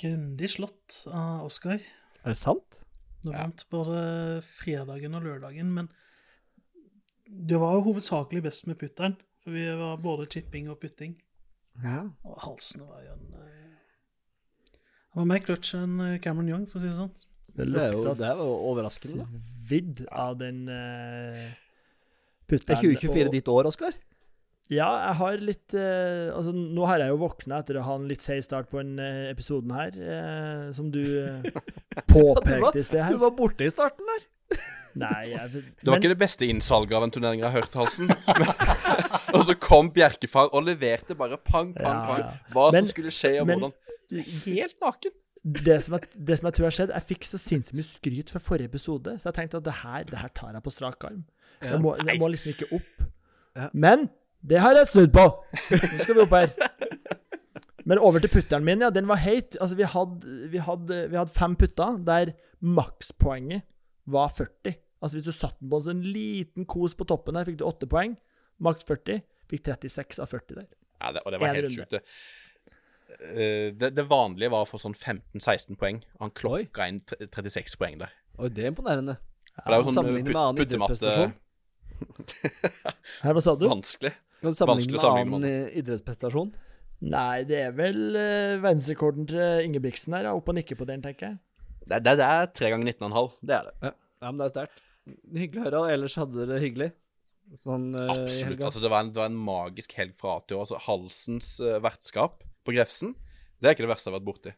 grundig slått av Oskar. Er det sant? Ja. vant både fredagen og lørdagen, men det var jo hovedsakelig best med putteren. For vi var både chipping og putting. Ja. Og halsen var jo en eh, Han var mer clutch enn eh, Cameron Young, for å si det sånn. Det Det er jo, lukta det er jo overraskende, svidd av den uh, Det er 2024 ditt år, Oskar. Ja, jeg har litt eh, Altså, nå har jeg jo våkna etter å ha en litt seig start på den eh, episoden her, eh, som du eh, påpekte i sted her. Du var borte i starten der. Nei, jeg, Det var ikke det beste innsalget av en turnering jeg har hørt, Halsen. og så kom Bjerkefar og leverte bare pang, pang, pang. Hva Men- som skulle skje, og men- hvordan. Helt naken. det, som jeg, det som jeg tror har skjedd Jeg fikk så sinnssykt mye skryt fra forrige episode, så jeg tenkte at det her, det her tar jeg på strak arm. Jeg må, jeg må liksom ikke opp. Men det har jeg snudd på! Nå skal vi opp her. Men over til putteren min, ja. Den var heit. Altså, vi hadde, vi hadde, vi hadde fem putter der makspoenget var 40. Altså, hvis du satte den på en sånn liten kos på toppen der, fikk du åtte poeng. Maks 40. Fikk 36 av 40 der. Ja, det, og det var En helt sjukt. det. Eh, Det, det vanlige var å få sånn 15-16 poeng. Han klokka inn 36 poeng der. Oi, det er imponerende. For det er jo sånn med annen idrettsprestasjon. Her, hva sa du? Vanskelig. Kan du Vanskelig sammenligne med annen eh, idrettsprestasjon? Nei, det er vel uh, verdensrekorden til Ingebrigtsen her, ja. Opp og nikke på den, tenker jeg. Det, det, det er tre ganger 19,5. Det er det. Ja, ja men det er sterkt. Hyggelig å høre. Og ellers hadde dere det hyggelig? Sånn eh, Absolutt. Altså, det, var en, det var en magisk helg fra A til Å. Altså, Halsens uh, vertskap på Grefsen, det er ikke det verste jeg har vært borti.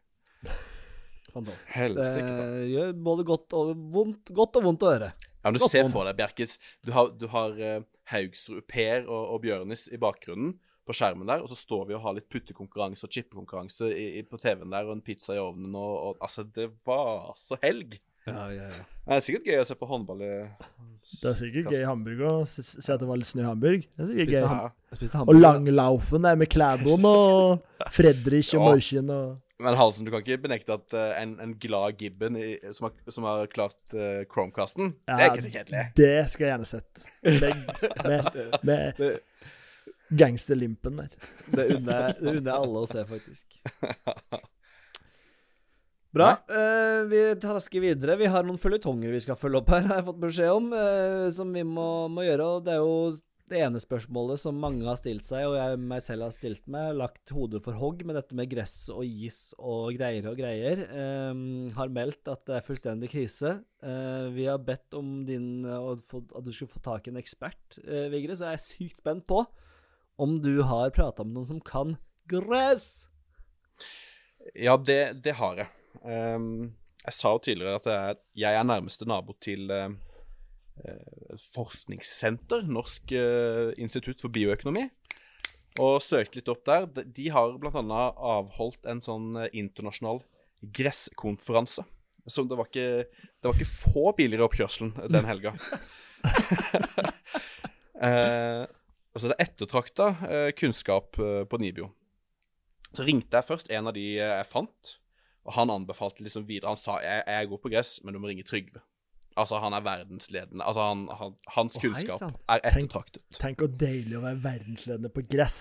Fantastisk. Helsike. Det gjør både godt og vondt, godt og vondt å høre. Ja, men du Godt ser vondt. for deg, Bjerkis Du har, du har uh, Haugsrud, Per og, og Bjørnis i bakgrunnen på skjermen der, og så står vi og har litt puttekonkurranse og chippekonkurranse på TV-en der, og en pizza i ovnen, og, og altså, det var så helg. Ja, ja, ja. Det er sikkert gøy å se på håndball i Det er sikkert gøy i Hamburg òg. si at det var litt snø i Hamburg. Det er sikkert Spiste gøy. Ja. Og langlaufen der med Klæboen og Fredrich og Ja. Morchen og Men Halsen, du kan ikke benekte at uh, en, en glad Gibben i, som, har, som har klart uh, Chromecasten, det er ikke så kjedelig. Det skal jeg gjerne sett. Med, med, med gangsterlimpen der. Det unner jeg alle å se, faktisk. Bra. Uh, vi trasker videre. Vi har noen føljetonger vi skal følge opp her, har jeg fått beskjed om, Uh, som vi må, må gjøre. Og det er jo det ene spørsmålet som mange har stilt seg, og jeg meg selv har stilt meg, lagt hodet for hogg med dette med gress og gis og greier og greier. Uh, har meldt at det er fullstendig krise. Vi har bedt om din, at du skulle få tak i en ekspert, Vigre, så jeg er sykt spent på om du har prata med noen som kan gress. Ja, det, det har jeg. Ehm, jeg sa jo tidligere at jeg jeg er nærmeste nabo til eh, forskningssenter, Norsk uh, institutt for bioøkonomi, og søkte litt opp der. De, har bl.a. avholdt en sånn internasjonal gresskonferanse. Så det var ikke, det var ikke få biler i oppkjørselen den helga. uh, altså, det er ettertrakta uh, kunnskap på Nibio. Så ringte jeg først en av de jeg fant, og han anbefalte liksom videre. Han sa jeg, jeg er god på gress, men du må ringe Trygve. Altså, han er verdensledende. Altså, han, han, hans oh, kunnskap er ettertraktet. Tenk hvor deilig å være verdensledende på gress.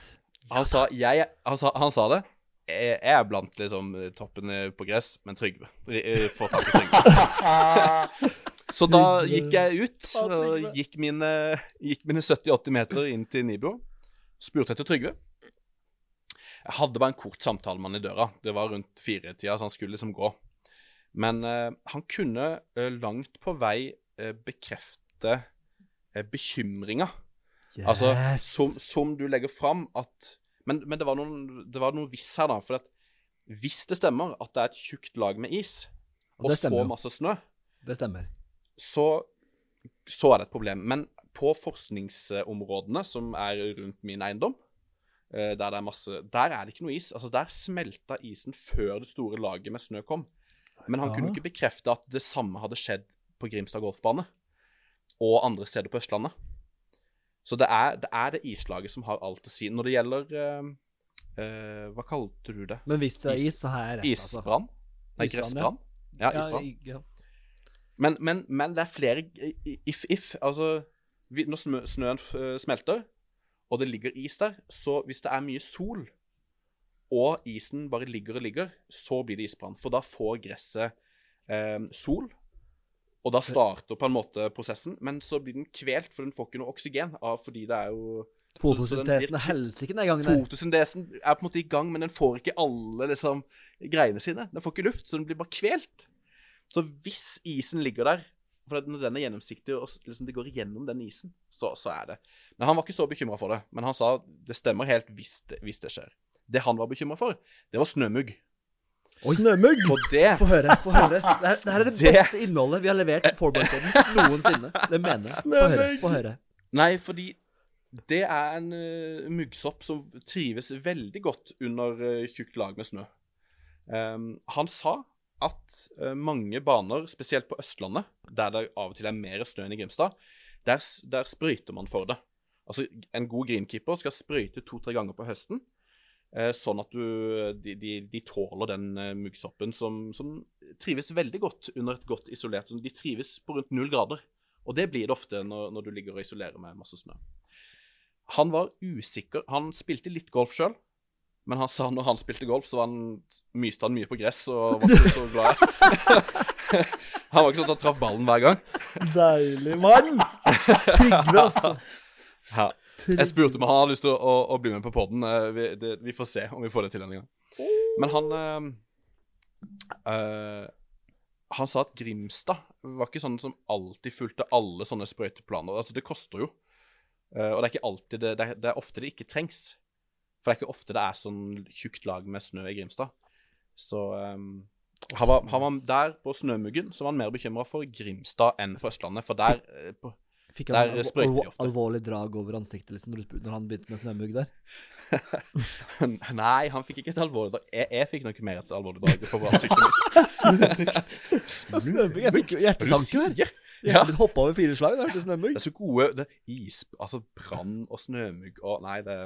Han sa, jeg, han sa, han sa det. Jeg, jeg er blant liksom toppene på gress, men Trygve. Eh, Få tak i Trygve. Så da gikk jeg ut og gikk mine, gikk mine 70-80 meter inn til Nibio. Spurte etter Trygve. Jeg hadde bare en kort samtale med han i døra. Det var rundt firetida, så han skulle liksom gå. Men eh, han kunne eh, langt på vei eh, bekrefte eh, bekymringa. Altså, som, som du legger fram at Men, men det var noen, det var noe viss her, da. For at hvis det stemmer at det er et tjukt lag med is, Og og, så masse snø, Det stemmer. så, så er det et problem. Men på forskningsområdene som er rundt min eiendom, der det er masse Der er det ikke noe is. Altså, der smelta isen før det store laget med snø kom. Men han Ja. kunne ikke bekrefte at det samme hadde skjedd på Grimstad golfbane og andre steder på Østlandet. Så det er det, er det islaget som har alt å si. Når det gjelder uh, uh, Hva kalte du det? Men hvis det er Is- is, så har jeg rett, altså. Isbrann? Nei, gressbrann? Ja, isbrann. ja. Men, men, men det er flere if-if. Altså, vi, når snø, snøen eh, smelter, og det ligger is der, så hvis det er mye sol, og isen bare ligger og ligger, så blir det isbrann. For da får gresset eh, sol, og da starter på en måte prosessen. Men så blir den kvelt, for den får ikke noe oksygen, av, fordi det er jo Fotosyntesen er helsike den gangen. Fotosyntesen er på en måte i gang, men den får ikke alle liksom, greiene sine. Den får ikke luft, så den blir bare kvelt. Så hvis isen ligger der For når den er gjennomsiktig og liksom, det går igjennom den isen, så, så er det Men han var ikke så bekymra for det. Men han sa det stemmer helt hvis det, hvis det skjer. Det han var bekymra for, det var snømugg. Snømugg! Og det Få høre. få høre. Det her, det her er det Det- beste innholdet vi har levert på Forboy-koden noensinne. Det mener jeg. Få høre. Få høre. Nei, fordi det er en uh, muggsopp som trives veldig godt under uh, tjukt lag med snø. Um, han sa at uh, mange baner, spesielt på Østlandet, der det av og til er mer snø enn i Grimstad, der, der sprøyter man for det. Altså, En god greenkeeper skal sprøyte to-tre ganger på høsten, eh, sånn at du, de, de, de tåler den eh, muggsoppen som, som trives veldig godt under et godt isolert De trives på rundt null grader. Og det blir det ofte når, når du ligger og isolerer med masse snø. Han var usikker. Han spilte litt golf sjøl, men han sa når han spilte golf, så var han, myste han mye på gress og var ikke så glad. han var ikke sånn at han traff ballen hver gang. Deilig mann! Trygve, altså. Ja. Jeg spurte om han hadde lyst til å, å, å bli med på poden. Vi, vi får se om vi får det til en gang. Men han øh, øh, Han sa at Grimstad var ikke sånn som alltid fulgte alle sånne sprøyteplaner. Altså, det koster jo. Eh, og det er ikke alltid det, det, det er ofte det ikke trengs. For det er ikke ofte det er sånn tjukt lag med snø i Grimstad. Så um, han, var, han var der på Snømuggen, så var han mer bekymra for Grimstad enn for Østlandet. For der eh, på, Fikk han der sprøyter de ofte. alvorlig drag over ansiktet liksom, når, du han begynte med snømugg der? Nei, han fikk ikke et alvorlig drag. Jeg, jeg fikk nok mer et alvorlig drag på ansiktet mitt. Snømugg? Jeg fikk er du hjertesanker. Jeg Ja. blitt hoppa over fire slag. Det hørtes snømugg. Det er så gode det, is, Altså brann og snømugg og Nei, det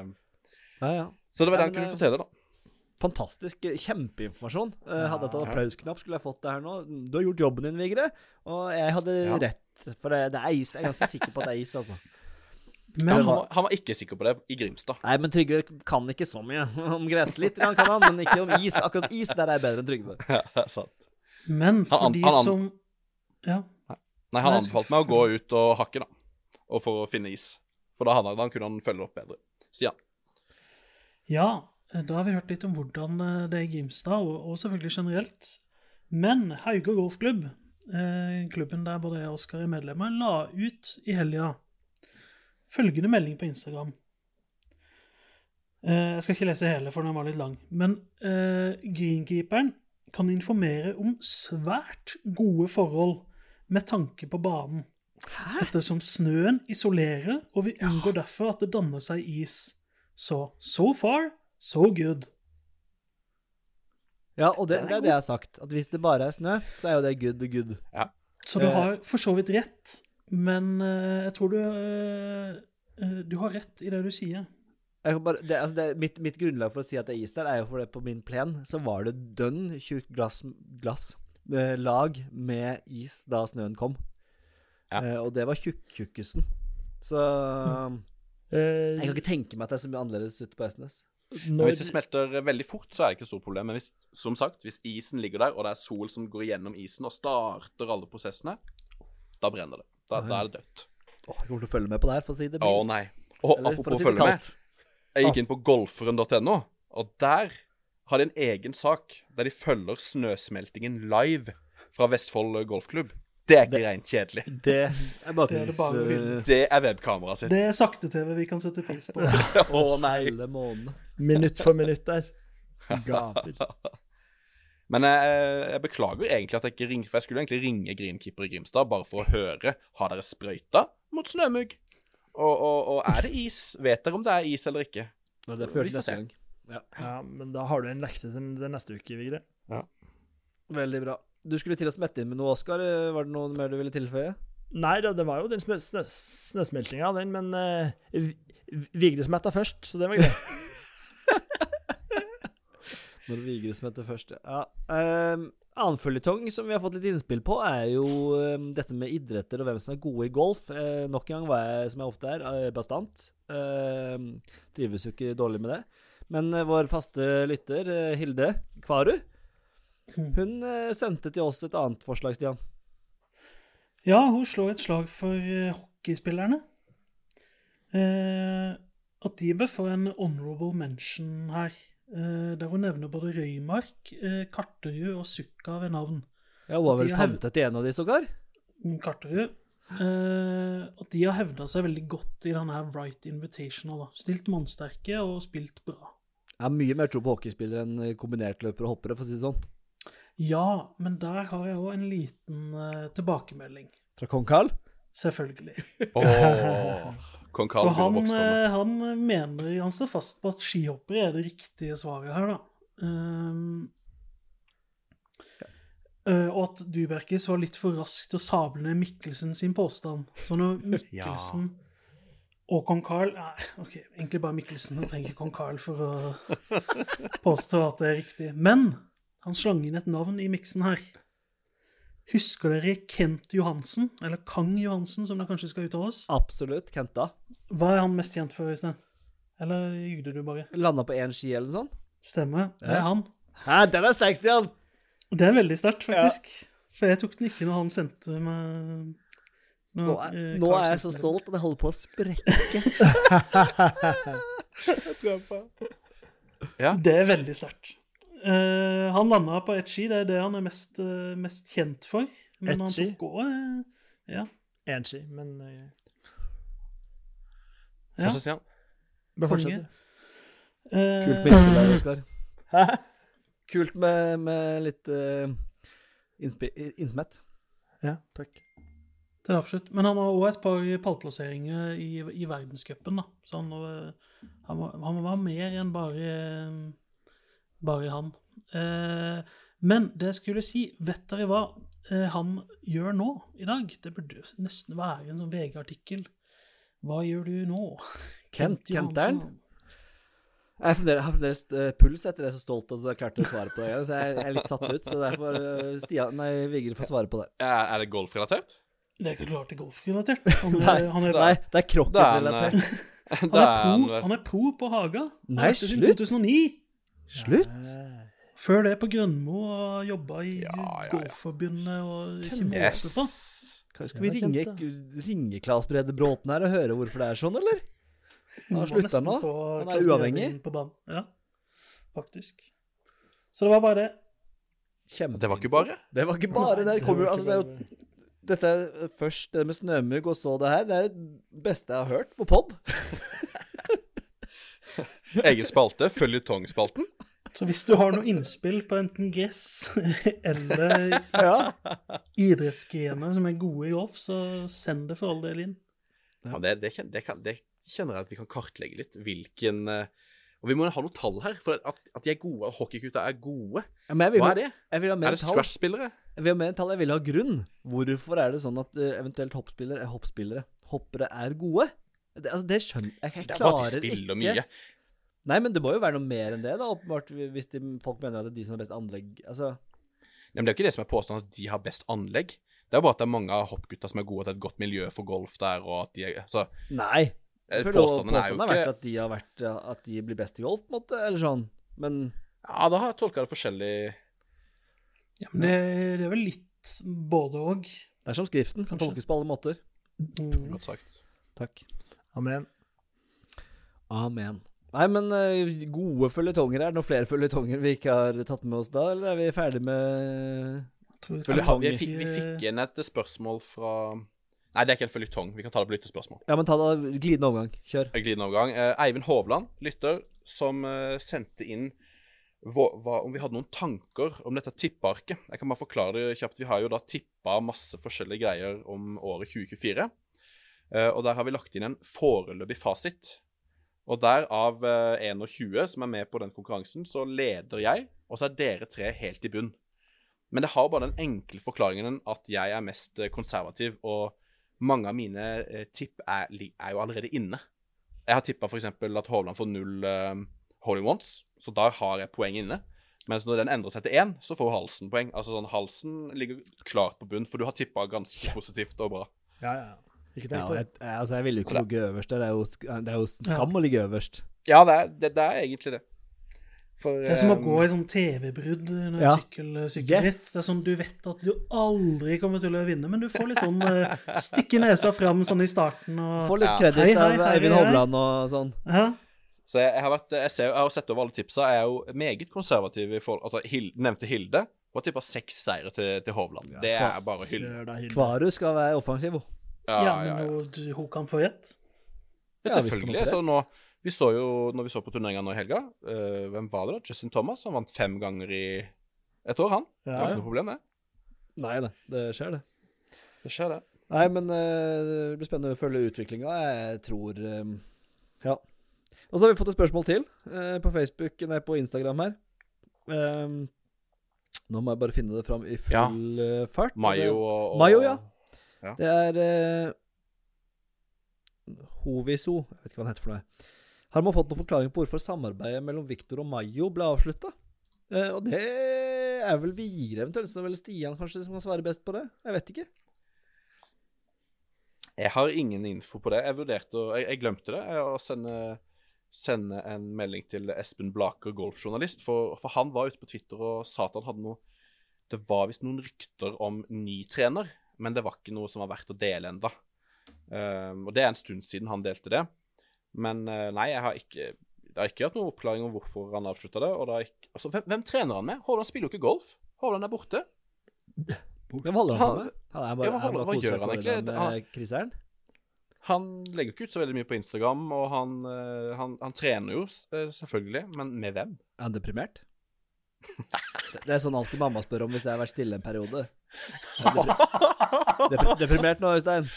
Ja, ja. Så det var det han kunne eh, fortelle, da. Fantastisk. eh, Kjempeinformasjon. Eh, hadde jeg tatt applausknapp, skulle jeg fått det her nå. Du har gjort jobben din, Vigre. Og jeg hadde Ja. rett. For det, det er is. Jeg er ganske sikker på at det er is, altså. Ja, han, var, han var ikke sikker på det i Grimstad. Nei, men Trygve kan ikke så mye om gress. Litt kan han, men ikke om is. Akkurat is, der er jeg bedre enn Trygve. Ja, det er sant. Men for Han- de han- som Ja. Nei, han anbefalte meg å gå ut og hakke, da. Og for å finne is. For da, hadde, han- kunne han følge opp bedre. Stian. Ja, da har vi hørt litt om hvordan eh, det er i Grimstad, og, selvfølgelig generelt. Men Hauge golfklubb, eh, klubben der både jeg og Oskar er medlemmer, la ut i helga følgende melding på Instagram. Eh, jeg skal ikke lese hele, for den var litt lang. Men uh, greenkeeperen kan informere om svært gode forhold med tanke på banen. Hæ? Ettersom snøen isolerer, og vi unngår derfor at det danner seg is. Så so far, so good. Ja, og det, det er det jeg har sagt. At hvis det bare er snø, så er jo det good good. Så du Eh. har for så vidt rett, men eh, jeg tror du eh, Du har rett i det du sier. Jeg bare, det, altså det, mitt, mitt grunnlag for å si at det er is der, er jo fordi på min plen så var det dønn tjukt glass, glass med lag med is da snøen kom. Ja. Eh, og det var tjukk-tjukkusen. Så Eh, jeg kan ikke tenke meg at det er så mye annerledes ute på Østnes. Når, hvis det smelter veldig fort, så er det ikke et stort problem. Men hvis, som sagt, hvis isen ligger der, og det er sol som går gjennom isen og starter alle prosessene, da brenner det. Da, da er det dødt. Åh, jeg kommer til å følge med på det her, for å si det Å nei. Og Eller, apropos si følge med. Jeg gikk inn på golferen.no, og der har de en egen sak der de følger snøsmeltingen live fra Vestfold golfklubb. Det er ikke rent kjedelig. Det er Det er det bakgrunns... hylle. øh, Det er webkameraet sitt. Det er sakte-TV vi kan sette pris på. Å nei. alle minutt for minutt der. Gaper. Men jeg, jeg beklager egentlig at jeg ikke ringte, for jeg skulle egentlig ringe Greenkeeper i Grimstad bare for å høre har dere sprøyta mot snømugg. Og, og, og er det is? Vet dere om det er is eller ikke? Det får vi Vi neste gang. Ja, men da har du en lekse til neste uke, Vigre. Veldig bra. Du skulle til å smette inn med noe, Oskar. Var det noe mer du ville tilføye? Nei det var jo den snø, snø, snøsmeltinga, den, men uh, Vigre smetta først, så det var greit. Når Vigre smetter først, ja. Um, annen føljetong som vi har fått litt innspill på, er jo um, dette med idretter og hvem som er gode i golf. Uh, nok en gang var jeg, som jeg ofte er, uh, bastant. Uh, trives jo ikke dårlig med det. Men eh, vår faste lytter, eh, Hilde Kvarud, hun eh, sendte til oss et annet forslag, Stian. Ja, hun slår et slag for eh, hockeyspillerne. Eh, at de bør få en honorable mention her. Eh, der hun nevner både Røymark, eh, Karterud og Sukka ved navn. Ja, Hun var vel tante til en av de, sågar? Mm, Karterud. Eh, at de har hevda seg veldig godt i denne Wright Right Invitational. da. Stilt mannsterke og spilt bra. Jeg har mye mer tro på hockeyspillere enn eh, kombinertløpere og hoppere, for å si det sånn. Ja, men der har jeg òg en liten uh, tilbakemelding. Fra kong Karl? Selvfølgelig. Oh, Kong Karl For han, vokse på meg. eh, han mener Han står fast på at skihoppere er det riktige svaret her, da. Um, eh, og at Duberkis var litt for rask til å sable ned Mikkelsen sin påstand. Så når Mikkelsen og kong Carl Nei, OK, egentlig bare Mikkelsen. Jeg trenger ikke kong Carl for å påstå at det er riktig. Men han slang inn et navn i miksen her. Husker dere Kent Johansen? Eller Kang Johansen, som det kanskje skal uttales? Absolutt. Kenta. Hva er han mest kjent for, Øystein? Eller jugde du bare? Landa på én ski eller noe sånt? Stemmer. Det er han. Hæ, den er sterk, Stian! Det er veldig sterkt, faktisk. For jeg tok den ikke når han sendte meg Nå, Nå er, eh, nå er jeg så stolt at jeg holder på å sprekke. ja. Det er veldig sterkt. Eh, han landa på ett ski, det er det han er mest, uh, mest kjent for. Men et han ski? tok òg Ja. Én ski, men uh, ja. Så, så, Bare fortsett. Du. Eh, Kult med innspill der, Oskar. Hæ? Kult med, med litt uh, innsmett. Ja, takk. Det er absolutt. Men han har òg et par pallplasseringer i, i verdenscupen, da. Så han, han, var, han var mer enn bare, bare han. Eh, men det jeg skulle si, vet dere hva eh, han gjør nå i dag? Det burde nesten være en sånn VG-artikkel. Hva gjør du nå? Kent- Kent Johansen. Jeg har fremdeles, har eh, puls etter det, jeg er så stolt at jeg klarte å svare på det. Så jeg, jeg er litt satt ut. Så derfor Stian, nei, Vigre får svare på det. Er, er det golfrelatert? Det er ikke klart det er golfrelatert. Han Nei, han er, Nei, det er er eh, han er, er han er pro på Haga. Nei, har slutt. 2009. Slutt! Før det på Grønmo og jobba i Ja, ja, ja. Golfforbundet og ikke måte på. Skal vi ringe, ringe Klas Brede Bråten her og høre hvorfor det er sånn, eller? Han har slutta nå. Han er uavhengig. inn På banen. Ja, faktisk. Så det var bare det. Kjempe. Det var ikke bare. Det var ikke bare det. Det kommer jo altså, det er jo Dette er først det med snømugg, og så det her. Det er det beste jeg har hørt på pod. Egen spalte. Føljetongspalten. Så hvis du har noe innspill på enten gress eller Ja. idrettsgrener som er gode i golf, så send det for all del inn. Ja, det, det, det, kan, det kjenner jeg at vi kan kartlegge litt. Hvilken eh, Og vi må ha noen tall her. For at, at de er gode, at hockeygutta er gode, Ja, Men jeg vil, hva er det? jeg vil ha Er det scratch-spillere? Jeg vil ha mer tall. Jeg vil ha grunn. Hvorfor er det sånn at eh, eventuelt hoppspillere, er hoppspillere hoppere er gode? Det, altså, det skjønner jeg. Jeg Det er bare at de klarer spiller ikke mye. Nei, men det må jo være noe mer enn det, da, åpenbart. Hvis de, folk mener at det er de som har best anlegg Altså Nei, men det er jo ikke det som er påstanden at de har best anlegg. Det er jo bare at det er mange av hoppgutta som er gode til et godt miljø for golf der, og at de er Så Nei. eh, føler påstanden er jo ikke har vært at de har vært At de blir best i golf, på en måte, eller sånn. Men Ja, da har jeg tolka det forskjellig. Ja, men det, det er vel litt både òg. det er som skriften. Kan tolkes på alle måter. Mm. Godt sagt. Takk. Amen. Amen. Nei, men eh, gode følgetonger. Er det noen flere følgetonger vi ikke har tatt med oss da, eller er vi ferdig med føljetonger? Vi, vi, fikk, inn et spørsmål fra Nei, det er ikke en føljetong. Vi kan ta det på lyttespørsmål. Ja, men ta det glidende overgang. Kjør. Glidende overgang. Eh, Eivind Hovland, lytter, som eh, sendte inn hva, hva, om vi hadde noen tanker om dette tippearket. Jeg kan bare forklare det kjapt. Vi har jo da tippa masse forskjellige greier om året 2024. Eh, og der har vi lagt inn en foreløpig fasit. Og der av eh, 21 som er med på den konkurransen, så leder jeg, og så er dere tre helt i bunn. Men det har bare den enkle forklaringen at jeg er mest eh, konservativ, og mange av mine eh, tipp er, er jo allerede inne. Jeg har tippa f.eks. at Hovland får null uh, hole ones, så da har jeg poeng inne. Mens når den endrer seg til én, så får Halsen poeng. Altså sånn, Halsen ligger klart på bunn, for du har tippa ganske positivt og bra. Ja, ja. Ikke tenk på det. jeg, jeg- altså, jeg ville jo ikke ligge øverst. Det er jo, det er jo skam å ligge øverst. Ja, det er, det, det er egentlig det. For Det er som å eh, gå i sånn TV-brudd under Ja. sykkel, sykkelritt. Yes. Det er sånn du vet at du aldri kommer til å vinne, men du får litt sånn uh, stikke nesa fram sånn i starten og Får litt Ja. kreditt Hei, hei, av Eivind. Hovland og sånn. ja. Så jeg, jeg har vært, jeg, ser, jeg har sett over alle tipsa. Jeg er jo meget konservativ i forhold Altså, Hil, nevnte Hilde. Hun har tippa seks seire til, til Hovland. det er bare hyll. Hilde. Kvaru skal være offensiv, hun. Ja, ja, ja, men ja. hun- du- hun kan få rett. Ja, Ja, selvfølgelig. så nå, vi så jo, når vi så på turneringa nå i helga, uh, hvem var det da? Justin Thomas. Han vant fem ganger i et år, han. Det var ikke noe problem, det. Nei, da, det skjer, det. Det skjer, det. Nei, men uh, det blir spennende å følge utviklinga. Jeg tror eh, Ja. Og så har vi fått et spørsmål til uh, på Facebook, nei, på Instagram her. Um, nå må jeg bare finne det fram i full ja. fart. Mayo og, og Mayo, ja. Ja. Det er eh, Hoviso, jeg vet ikke hva han heter for noe. Har man fått noen forklaring på hvorfor samarbeidet mellom Victor og Mayo ble avslutta? Eh, og det er vel Vigre eventuelt, så er vel Stian kanskje som kan svare best på det? Jeg vet ikke. Jeg har ingen info på det. Jeg vurderte å Jeg, jeg glemte det. Jeg, å sende, sende en melding til Espen Blaker, golfjournalist. For, for han var ute på Twitter og sa at han hadde noe Det var visst noen rykter om ny trener, men det var ikke noe som var verdt å dele enda. Um, og det er en stund siden han delte det. Men uh, nei, jeg har ikke det har ikke hatt noen oppklaring om hvorfor han avslutta det. Og det ikke, altså, hvem, hvem trener han med? Hovland spiller jo ikke golf. Hovland er borte. Hvem holder han på med? Han er bare, Ja, holder- han bare hva gjør han egentlig? Han- eh. Han legger ikke ut så veldig mye på Instagram, og han, eh, han, han trener jo selvfølgelig, men med hvem? Er han deprimert? Det er sånn alltid mamma spør om hvis jeg har vært stille en periode. Er Deprimert nå, Øystein?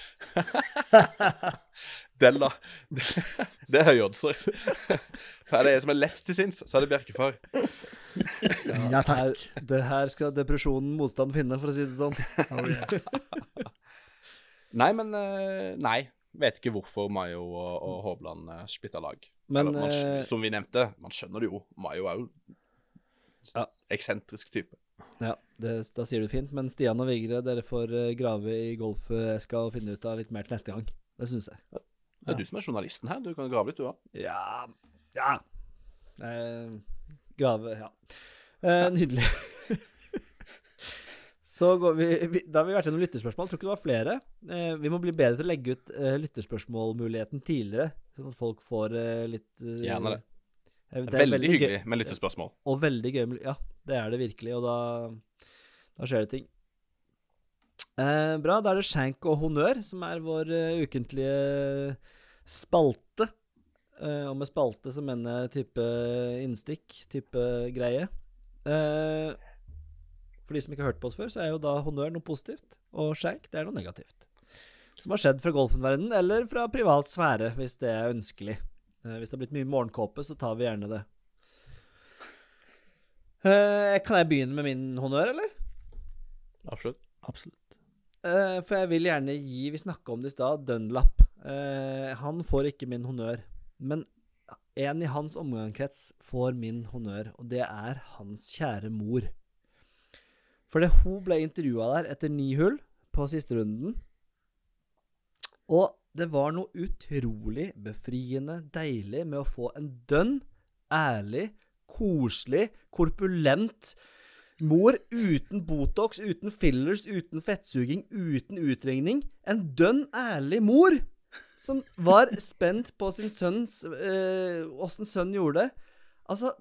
Den da. Det, det er høye oddser. Er det en som er lett til sinns, så er det Bjerkefar. Ja, takk. Her, det her skal depresjonen motstand finne, for å si det sånn. Oh, yes. Nei, men eh, Nei. Vet ikke hvorfor Mayo og, og Hovland uh, splitta lag. Men Eller, man, eh, som vi nevnte, man skjønner det jo. Mayo er jo Ja. eksentrisk type. ja, det, da sier du fint. Men Stian og Vigre, dere får eh, grave i golfeska og finne ut av litt mer til neste gang. Det syns jeg. Det er du som er journalisten her. Du kan grave litt, du òg. Ja Ja. Eh, grave Ja. Eh, nydelig. Så går vi, vi Da har vi vært gjennom lytterspørsmål. Tror ikke det var flere. Eh, vi må bli bedre til å legge ut eh, lytterspørsmålmuligheten tidligere, sånn at folk får eh, litt eh, Gjerne det. Eh, Det veldig, gøy- hyggelig med lyttespørsmål. Og veldig gøy med Ja, det er det virkelig, og da, da skjer det ting. Eh, bra. Da er det Shank og honnør som er vår uh, ukentlige spalte. eh, og med spalte så mener jeg type innstikk, type greie. Eh, for de som ikke har hørt på oss før, så er jo da honnør noe positivt, og skjenk det er noe negativt. Som har skjedd fra golfenverdenen, eller fra privat sfære, hvis det er ønskelig. Eh, hvis det har blitt mye morgenkåpe, så tar vi gjerne det. Eh, kan jeg begynne med min honnør, eller? Absolutt. Absolutt. Eh, for jeg vil gjerne gi Vi snakka om det i stad. Dunlap. Eh, han får ikke min honnør. Men en i hans omgangskrets får min honnør, og det er hans kjære mor. Fordi hun ble intervjua der etter ni hull på siste runden. Og det var noe utrolig befriende deilig med å få en dønn, ærlig, koselig, korpulent mor uten Botox, uten fillers, uten fettsuging, uten utregning. En dønn ærlig mor som var spent på sin sønns Åssen sønnen gjorde det. Altså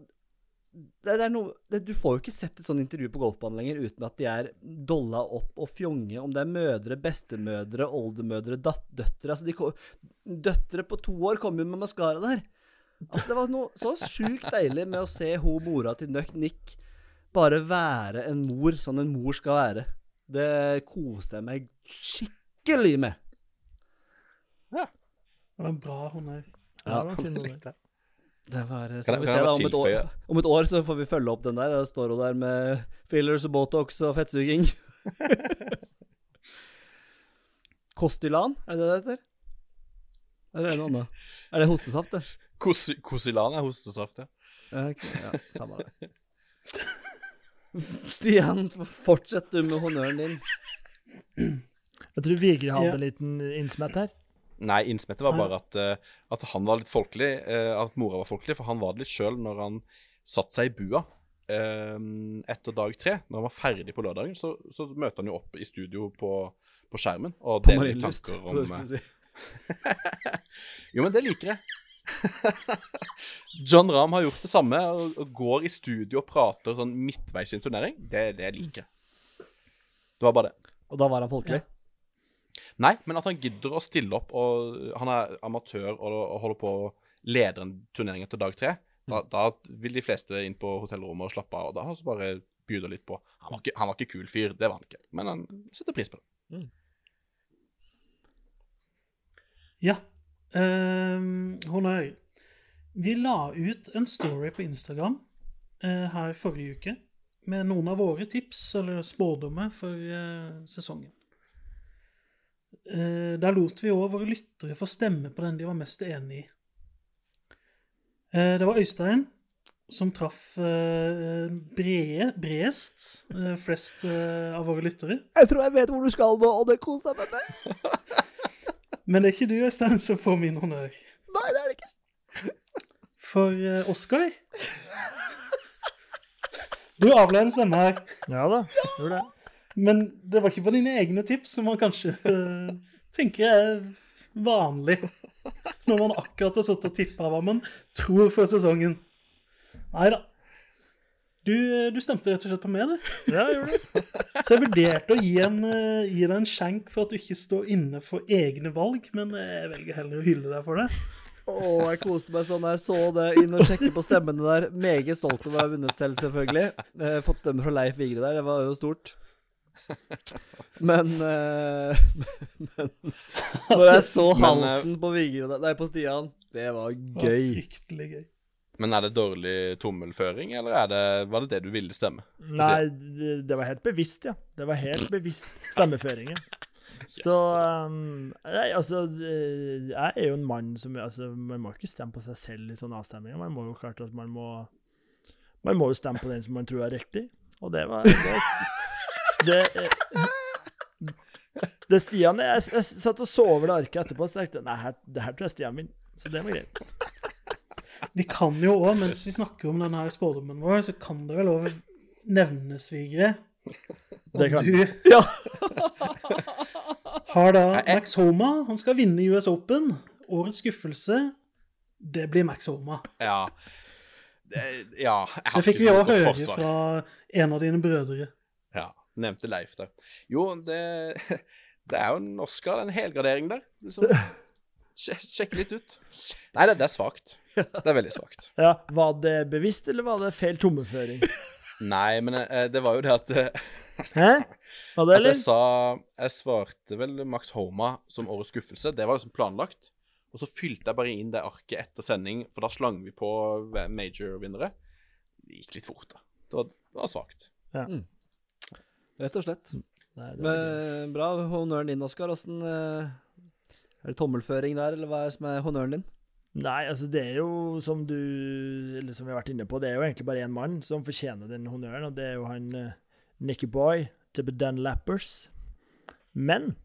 det, det er noe, det, Du får jo ikke sett et sånt intervju på golfbanen lenger uten at de er dolla opp og fjonge. Om det er mødre, bestemødre, oldemødre, døtre altså de, Døtre på to år kommer jo med maskara der. Altså Det var noe så sjukt deilig med å se ho mora til Nøk Nick bare være en mor sånn en mor skal være. Det koste jeg meg skikkelig med. Ja. Det var en bra òg. Ja, det var fin honnør. Det var, eh, Kan vi kan ser da, om, et år, om et år så får vi følge opp den der. Da står hun der med fillers og botox og fettsuging. Kostilan, er det det heter? Eller er det noe annet? Er det hostesaft, det? Kos- Kosilan er hostesaft, ja. Ja, ja, samme det. Stian, fortsett du med honnøren din. Jeg tror Vigre hadde Ja. en liten innsmett her. Nei, innsmettet var bare at, eh, at han var litt folkelig. eh, at mora var folkelig, for han var det litt sjøl når han satte seg i bua eh, etter dag tre. Når han var ferdig på lørdagen, så, så møter han jo opp i studio på, på skjermen og På deler litt tanker om si. Jo, men det liker jeg. John Rahm har gjort det samme og, og går i studio og prater sånn midtveis i en turnering. Det, det liker jeg. Det var bare det. Og da var han folkelig? Nei, men at han gidder å stille opp, og han er amatør og, og holder på å lede en turnering etter dag tre, da, da vil de fleste inn på hotellrommet og slappe av, og da har så bare byr litt på. Han var, ikke, han var ikke kul fyr, det var han ikke, men han setter pris på det. Ja. Um, honnør. Vi la ut en story på Instagram uh, her forrige uke med noen av våre tips eller spådommer for uh, sesongen. Eh, der lot vi òg våre lyttere få stemme på den de var mest enig i. Eh, det var Øystein som traff eh, brede, bredest eh, flest eh, av våre lyttere. Jeg tror jeg vet hvor du skal nå, og det koser jeg meg med. Men det er ikke du, Øystein, som får min honnør. Nei, det er det ikke. For Oskar Du avla en stemme her, Ja da, gjorde det. Men det var ikke på dine egne tips, som man kanskje eh, tenker er vanlig når man akkurat har sittet og tippa hva man tror for sesongen. Nei da. Du, eh, du stemte rett og slett på meg, du. Ja, jeg gjorde det. Så jeg vurderte å gi, en, eh, gi deg en skjenk for at du ikke står inne for egne valg, men jeg velger heller å hylle deg for det. Å, jeg koste meg sånn da jeg så det inn og sjekke på stemmene der. Meget stolt over å ha vunnet selv, selvfølgelig. Eh, fått stemme fra Leif Vigre der, det var jo stort. Men, uh, men Når jeg så Men, eh, halsen på Vigre Nei, på Stian, det var gøy. Fryktelig gøy. Men er det dårlig tommelføring, eller er det, var det det du ville stemme? Nei, det, det var helt bevisst, ja. Det var helt bevisst stemmeføringen. Så um, Nei, altså eh, Jeg er jo en mann som altså, Man må ikke stemme på seg selv i sånne avstemninger. Man må jo klart at man må Man må jo stemme på den som man tror er riktig. Og det var Det, det, det Stian jeg, jeg satt og så over det arket etterpå og tenkte Nei, her, det her tror jeg Stian vinner. Så det var greit. Vi kan jo òg, mens vi snakker om denne spådommen vår, så kan det vel òg nevnes, Vigre Det kan Du Ja. har da Max Homa. Han skal vinne US Open. Årets skuffelse, det blir Max Homa. Ja. Det, ja jeg har Det fikk ikke vi òg høre forsvar. fra en av dine brødre. Ja, nevnte Leif der. Jo, det, det er jo en Oscar, en helgradering der. Liksom. Sje- Sjekke litt ut. Nei, det, det er svakt. Det er veldig svakt. Ja, Var det bevisst, eller var det feil tommeføring? Nei, men eh, det var jo det at, eh, Hæ? Var det, eller? at jeg sa Jeg svarte vel Max Homa som årets skuffelse. Det var liksom planlagt. Og så fylte jeg bare inn det arket etter sending, for da slang vi på major-vinnere. Det gikk litt fort, da. Det var, det var svakt. Rett og slett. Nei, det. Men, bra. Honnøren din, Oskar. Åssen eh, Er det tommelføring der, eller hva er det som er honnøren din? Nei, altså det er jo som du Eller som vi har vært inne på, det er jo egentlig bare én mann som fortjener den honnøren, og det er jo han uh, Nicky Boy til Dunlappers. Men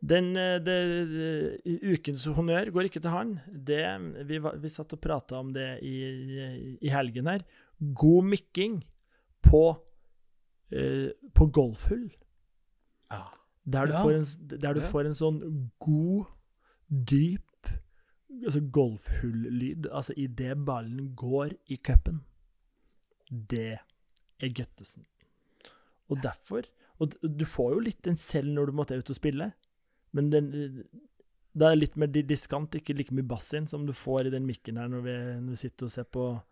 den eh, det, det, ukens honnør går ikke til han. Det, vi, vi satt og prata om det i, i helgen her. God mikking på, eh, på golfhull. Ja. Der du, Ja. får, en, der du Ja. får en sånn god, dyp altså golfhull-lyd, altså idet ballen går i cupen. Det er Guttesen. Og derfor Og du får jo litt den selv når du måtte ut og spille, men den det er litt mer diskant, ikke like mye bass inn som du får i den mikken her når vi, når vi sitter og ser på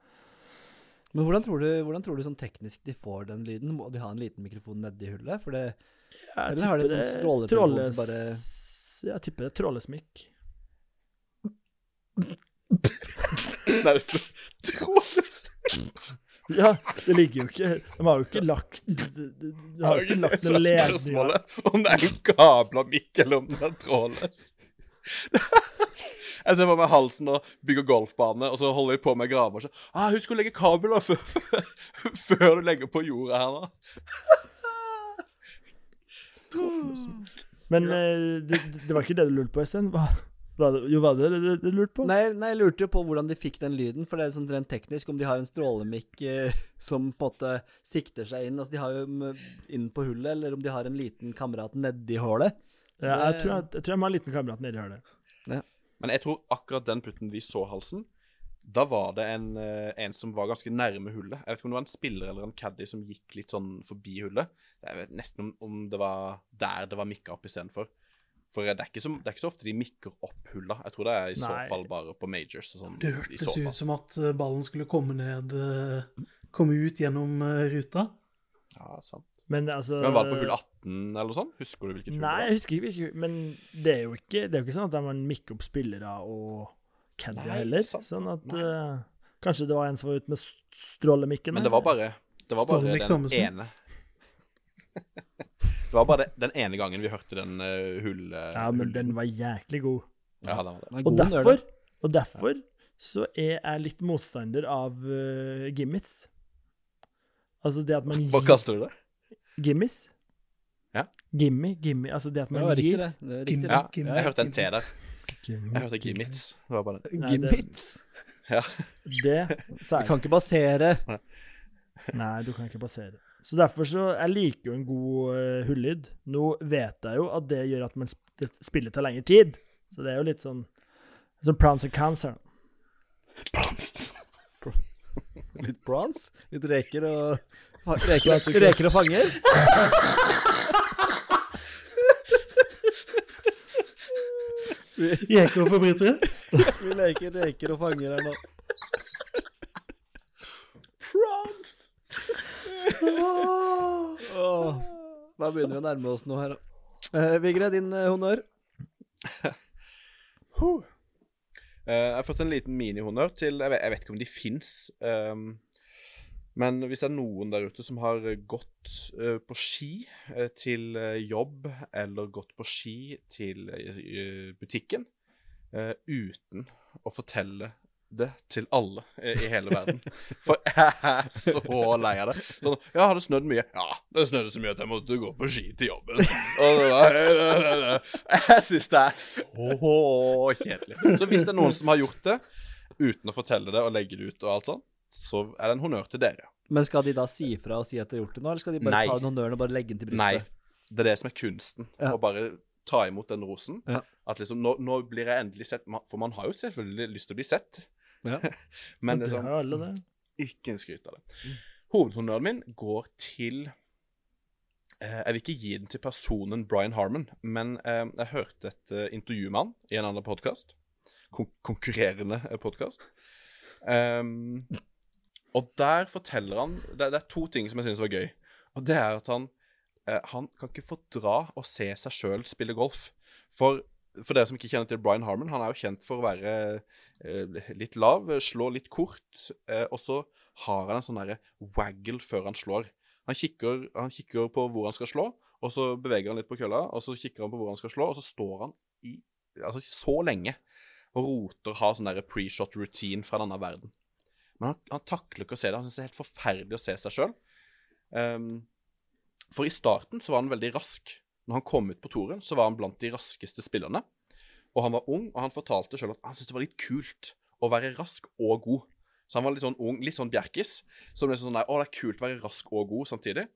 Men hvordan tror, du, hvordan tror du sånn teknisk de får den lyden? Må de ha en liten mikrofon nedi hullet? For det Jeg Eller har de en sånn stråletelefon som bare- Jeg tipper det er trådløs mikk. Nei, det er trådløst. Ja, det ligger jo ikke De har jo ikke lagt De, har jo ikke lagt noe ledninger spørsmålet om det er en kabla mikk, eller om den er trådløs. Jeg ser for meg Halsen og bygger golfbane, og så holder de på med å grave. Og så, ah, husk å legge kabler før, før du legger på jorda her nå. Men eh, det, det var ikke det du lurte på, Øystein? Hva- Var det, jo, var det det du, du lurte på? Nei, nei, jeg lurte jo på hvordan de fikk den lyden, for det er sånn rent teknisk, om de har en strålemikk eh, som på en måte sikter seg inn. Altså, de har jo inn på hullet, eller om de har en liten kamerat nedi hullet. Ja, jeg, tror jeg, jeg tror jeg må ha en liten kamerat nedi hullet. det. Men jeg tror akkurat den putten vi så Halsen, da var det en, eh, en som var ganske nærme hullet. Jeg vet ikke om det var en spiller eller en caddy som gikk litt sånn forbi hullet. Jeg vet nesten om, om det var der det var mikka opp istedenfor. For det er, så, det er ikke så ofte de mikker opp hulla. Jeg tror det er i så fall bare på majors. Sånn, Det i hørtes så fall. ut som at eh, ballen skulle komme ned eh, Komme ut gjennom ruta. Ja, sant. Men altså Men var det på hull 18 eller noe sånt? Husker du hvilket hull Nei, det jeg husker ikke. Men det er jo ikke, det er jo ikke sånn at man mikker opp spillere og caddier heller. sant. Sånn at eh, Kanskje det var en som var ute med strålemikken. Men det var bare, det var bare den Thomasen. ene Det var bare den ene gangen vi hørte den uh, hull... Uh, Ja, men hull- den var jæklig god. Ja, den var det. Og derfor, og derfor så er jeg litt motstander av uh, gimmits. Altså det at man gir kalte du det? Gimmis? Ja. Gimme, gimme. Altså det at Det man riktig, gir det. det riktig, Ja, det. Gimme, jeg hørte en T gimme. der. Jeg hørte gimmits. Det var bare det. Gimmits. Ja. Det sa jeg. Du kan ikke basere Nei, du kan ikke basere. Så derfor så Jeg liker jo en god uh, hullyd. Nå vet jeg jo at det gjør at man sp spiller til lengre tid. Så det er jo litt sånn Som pros and cancer. her. litt bronze. Litt reker og Reker, reker og fanger. Vi, Jeker og forbrytere. vi leker reker og fanger her nå. Åh, Da begynner vi å nærme oss noe her. da. Uh, Vigre, din uh, honnør. uh, jeg har fått en liten minihonnør til Jeg vet, jeg vet ikke om de fins. Men hvis det er noen der ute som har gått eh, på ski eh, til eh, jobb, eller gått på ski til butikken, uten å fortelle det til alle i hele verden. For jeg er så lei av det. Sånn, ja, har det snødd mye? Ja, det snødde så mye at jeg måtte gå på ski til jobben. Var, jeg syns det er så kjedelig. Så hvis det er noen som har gjort det uten å fortelle det og legge det ut og alt sånn, så er det en honnør til dere. Men skal de da si fra og si at de har gjort det nå, eller skal de bare Nei. ta den honnøren og bare legge den til brystet? Nei, det er det som er kunsten. Ja. Å bare ta imot den rosen. Ja. At liksom, nå, nå blir jeg endelig sett. For man har jo selvfølgelig lyst til å bli sett. Ja. Men det er sånn alle det. ikke en skryt av det. Hovedhonnøren min går til eh, Jeg vil ikke gi den til personen Brian Harmon, men eh, jeg hørte et eh, intervju med han i en annen podkast. Kon konkurrerende podkast. Um, og der forteller han det, det er to ting som jeg synes var gøy. Og det er at han eh, Han kan ikke fordra å se seg sjøl spille golf. For, for dere som ikke kjenner til Brian Harmon, han er jo kjent for å være eh, litt lav, slå litt kort, eh, og så har han en sånn derre waggle før han slår. Han kikker, han kikker på hvor han skal slå, og så beveger han litt på kølla, og så kikker han på hvor han skal slå, og så står han i altså så lenge og roter, har sånn pre-shot routine fra denne verden. Men han, han takler ikke å se det. Han syns det er helt forferdelig å se seg sjøl. for i starten så var han veldig rask. Når han kom ut på toren, så var han blant de raskeste spillerne. Og han var ung, og han fortalte sjøl at han syntes det var litt kult å være rask og god. Så han var litt sånn ung, litt sånn bjerkis. Som liksom sånn der, Å, det er kult å være rask og god samtidig.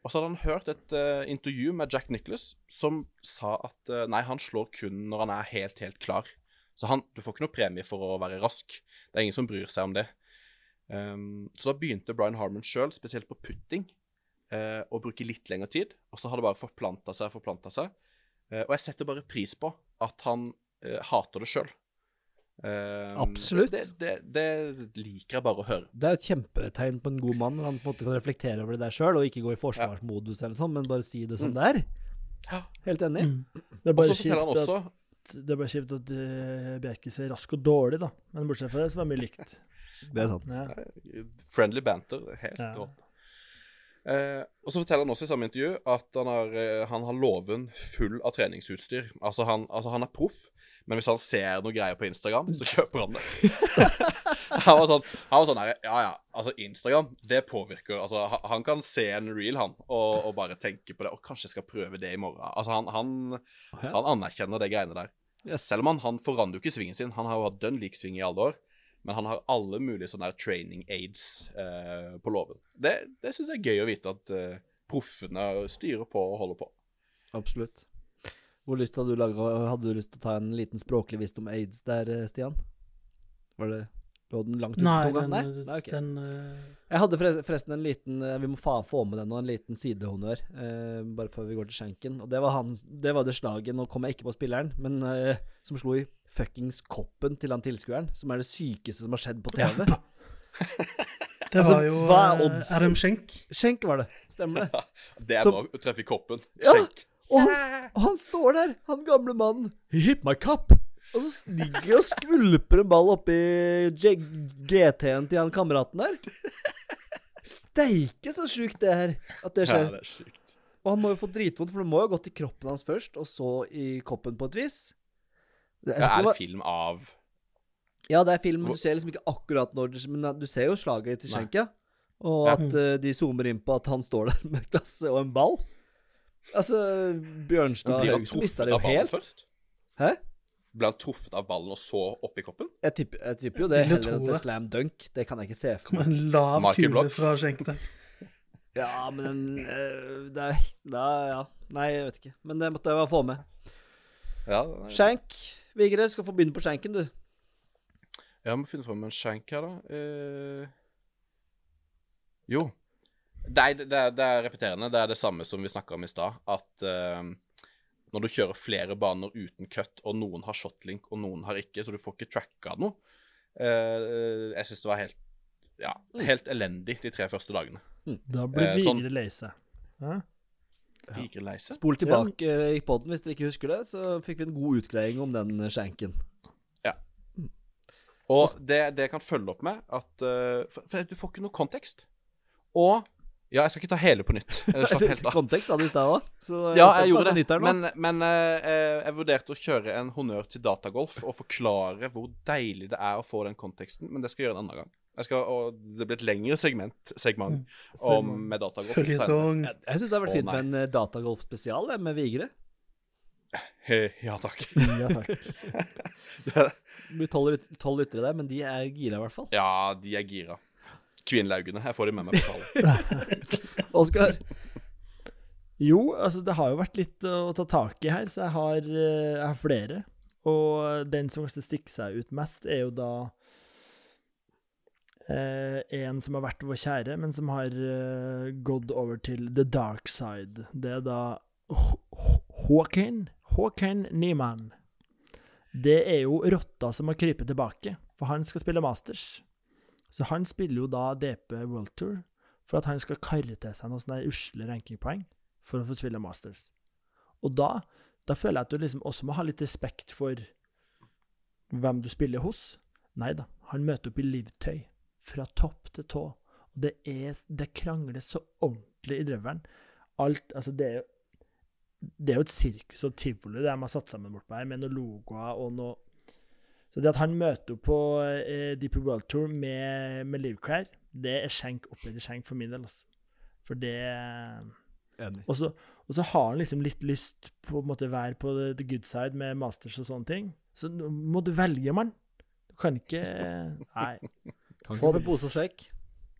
Og så hadde han hørt et uh, intervju med Jack Nicholas som sa at uh, nei, han slår kun når han er helt, helt klar. Så han, du får ikke noe premie for å være rask. Det er ingen som bryr seg om det. Um, så da begynte Brian Harmon sjøl, spesielt på putting, uh, å bruke litt lengre tid. Og så har det bare forplanta seg og forplanta seg. og jeg setter bare pris på at han hater det sjøl. Absolutt. Det, det, det, liker jeg bare å høre. Det er et kjempetegn på en god mann når han på en måte kan reflektere over det der sjøl, og ikke gå i forsvarsmodus eller sånn, men bare si det som Mm. det er. Ja. Helt enig. Mm. Det er Og bare han kjipt det ble kjipt at uh, Bjerke ser rask og dårlig, da. Men bortsett fra det, så var det mye likt. Det er sant. Ja. Friendly banter. Helt Ja. rått. Eh, og så forteller han også i samme intervju at han har, eh, han har låven full av treningsutstyr. Altså han, altså han er proff, men hvis han ser noe greier på Instagram, så kjøper han det. han var sånn, han var sånn her, Ja, ja, altså Instagram, det påvirker. Altså, han, kan se en reel, han, og, og bare tenke på det. Og kanskje jeg skal prøve det i morgen. Altså, han, han, han anerkjenner det greiene der. Selv om han, forandrer jo ikke svingen sin. Han har jo hatt dønn lik sving i alle år. Men han har alle mulige sånne her training aids eh, på låven. Det, det syns jeg er gøy å vite at eh, proffene styrer på og holder på. Absolutt. Hvor lyst hadde du laget, hadde du lyst til å ta en liten språklig visdom om aids der, eh, Stian? Var det Lå den langt ute tunga? den, Nei? Nei, ok. den uh... Jeg hadde forresten- en liten eh, Vi må faen få med den nå, en liten sidehonnør, uh, bare før vi går til skjenken. Og det var, han, det var det slaget Nå kom jeg ikke på spilleren, men uh, som slo i fuckings koppen til han tilskueren. Som er det sykeste som har skjedd på TV. Det Altså, var jo hva er? Adam Schenk. Skjenk var det. Stemmer det. Det er som, bra å treffe i koppen. Ja. Og han, og han står der, han gamle mannen. He hit my cup. Og så ligger og skvulper en ball oppi GT-en til han kameraten der. Steike så sjukt det her, at det skjer. Ja, det er sykt. Og han må jo få dritvondt, for det må jo ha gått i kroppen hans først, og så i koppen på et vis. Det, er det film av ja, det er film, men du ser liksom ikke akkurat når det Men du ser jo slaget til ja. Og Ja. at eh, de zoomer inn på at han står der med et glass og en ball. Altså, Bjørnstad Haugsen mista det jo helt. først? Hæ? Ble han truffet av ballen og så oppi koppen? Jeg tipper, jeg tipper jo det heller enn at det er slam dunk. Det kan jeg ikke se for Kom meg. en lav kule fra Schenk. Ja, men eh, det er da, Ja. Nei, jeg vet ikke. Men det måtte jeg bare få med. Ja. Skjenk. Vigre, skal få begynne på skjenken, du. Ja, må finne fram en skjenk her, da. Eh... Jo. Nei, det, det, er, det er repeterende. Det er det samme som vi snakka om i stad. At eh, når du kjører flere baner uten cut, og noen har shotlink og noen har ikke, så du får ikke tracka noe eh, Jeg syns det var helt ja, helt elendig de tre første dagene. Da blir Eh, sånn- Vigre lei seg. Vigre lei. Spol tilbake ja. i poden hvis dere ikke husker det, så fikk vi en god utgreiing om den skjenken. Ja. Og det, det jeg kan følge opp med at uh, for, for du får ikke noe kontekst. Og Ja, jeg skal ikke ta hele på nytt. Kontekst hadde du i stad òg. Ja, jeg gjorde det. Men, men eh, jeg vurderte å kjøre en honnør til datagolf og forklare hvor deilig det er å få den konteksten, men det skal jeg gjøre en annen gang. Jeg skal, og det blir et lengre segment, segment om med datagolf. Føljetong. Jeg, jeg syns det har vært fint med en eh, datagolf-spesial med Vigre. Eh, Ja takk. Ja, takk. Det- blir tolv lyttere der, men de er gira, i hvert fall. ja, de er gira. Kvinnelaugene. Jeg får det med meg på tallet. Oskar, Jo, altså det har jo vært litt å ta tak i her, så jeg har, eh, jeg har flere. Og den som kanskje stikker seg ut mest, er jo da eh, en som har vært vår kjære, men som har eh, gått over til the dark side. Det er da Håkon Håkon Niemann. Det er jo rotta som har krypet tilbake, for han skal spille Masters. Så han spiller jo da DP World Tour for at han skal karre til seg noen sånne usle rankingpoeng for å få spille Masters. Og da, da føler jeg at du liksom også må ha litt respekt for hvem du spiller hos. Nei da, han møter opp i livtøy, fra topp til tå. Og det er Det krangler så ordentlig i drøvelen. Alt Altså, det er jo det er jo et sirkus og tivoli de har satt sammen bortpå her, med noen logoer og noe Så det at han møter opp på eh, Deep World Tour med, med livklær, det er skjenk oppetter skjenk for min del, altså. For det Enig. og så, har han liksom litt lyst på å være på the, the good side med masters og sånne ting. Så nå må du velge, mann. Du kan ikke Nei. Kan Få- ikke få pose og sekk.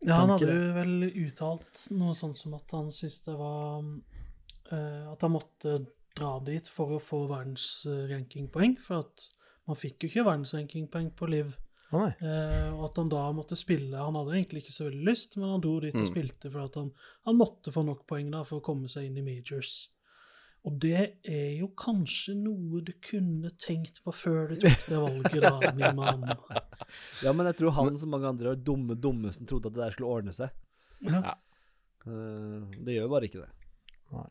Ja, han hadde jo vel uttalt noe sånt som at han syntes det var uh, At han måtte dra dit for å få verdensrankingpoeng, for at man fikk jo ikke verdensrankingpoeng på Liv. Oh. Eh, og at han da måtte spille Han hadde egentlig ikke så veldig lyst, men han dro dit og Mm. spilte for at han, han måtte få nok poeng da for å komme seg inn i majors. Og det er jo kanskje noe du kunne tenkt på før du tok det valget, da, min mann. Ja, men jeg tror han som mange andre var dumme dumme som trodde at det der skulle ordne seg. Ja. Eh, det gjør bare ikke det. Nei.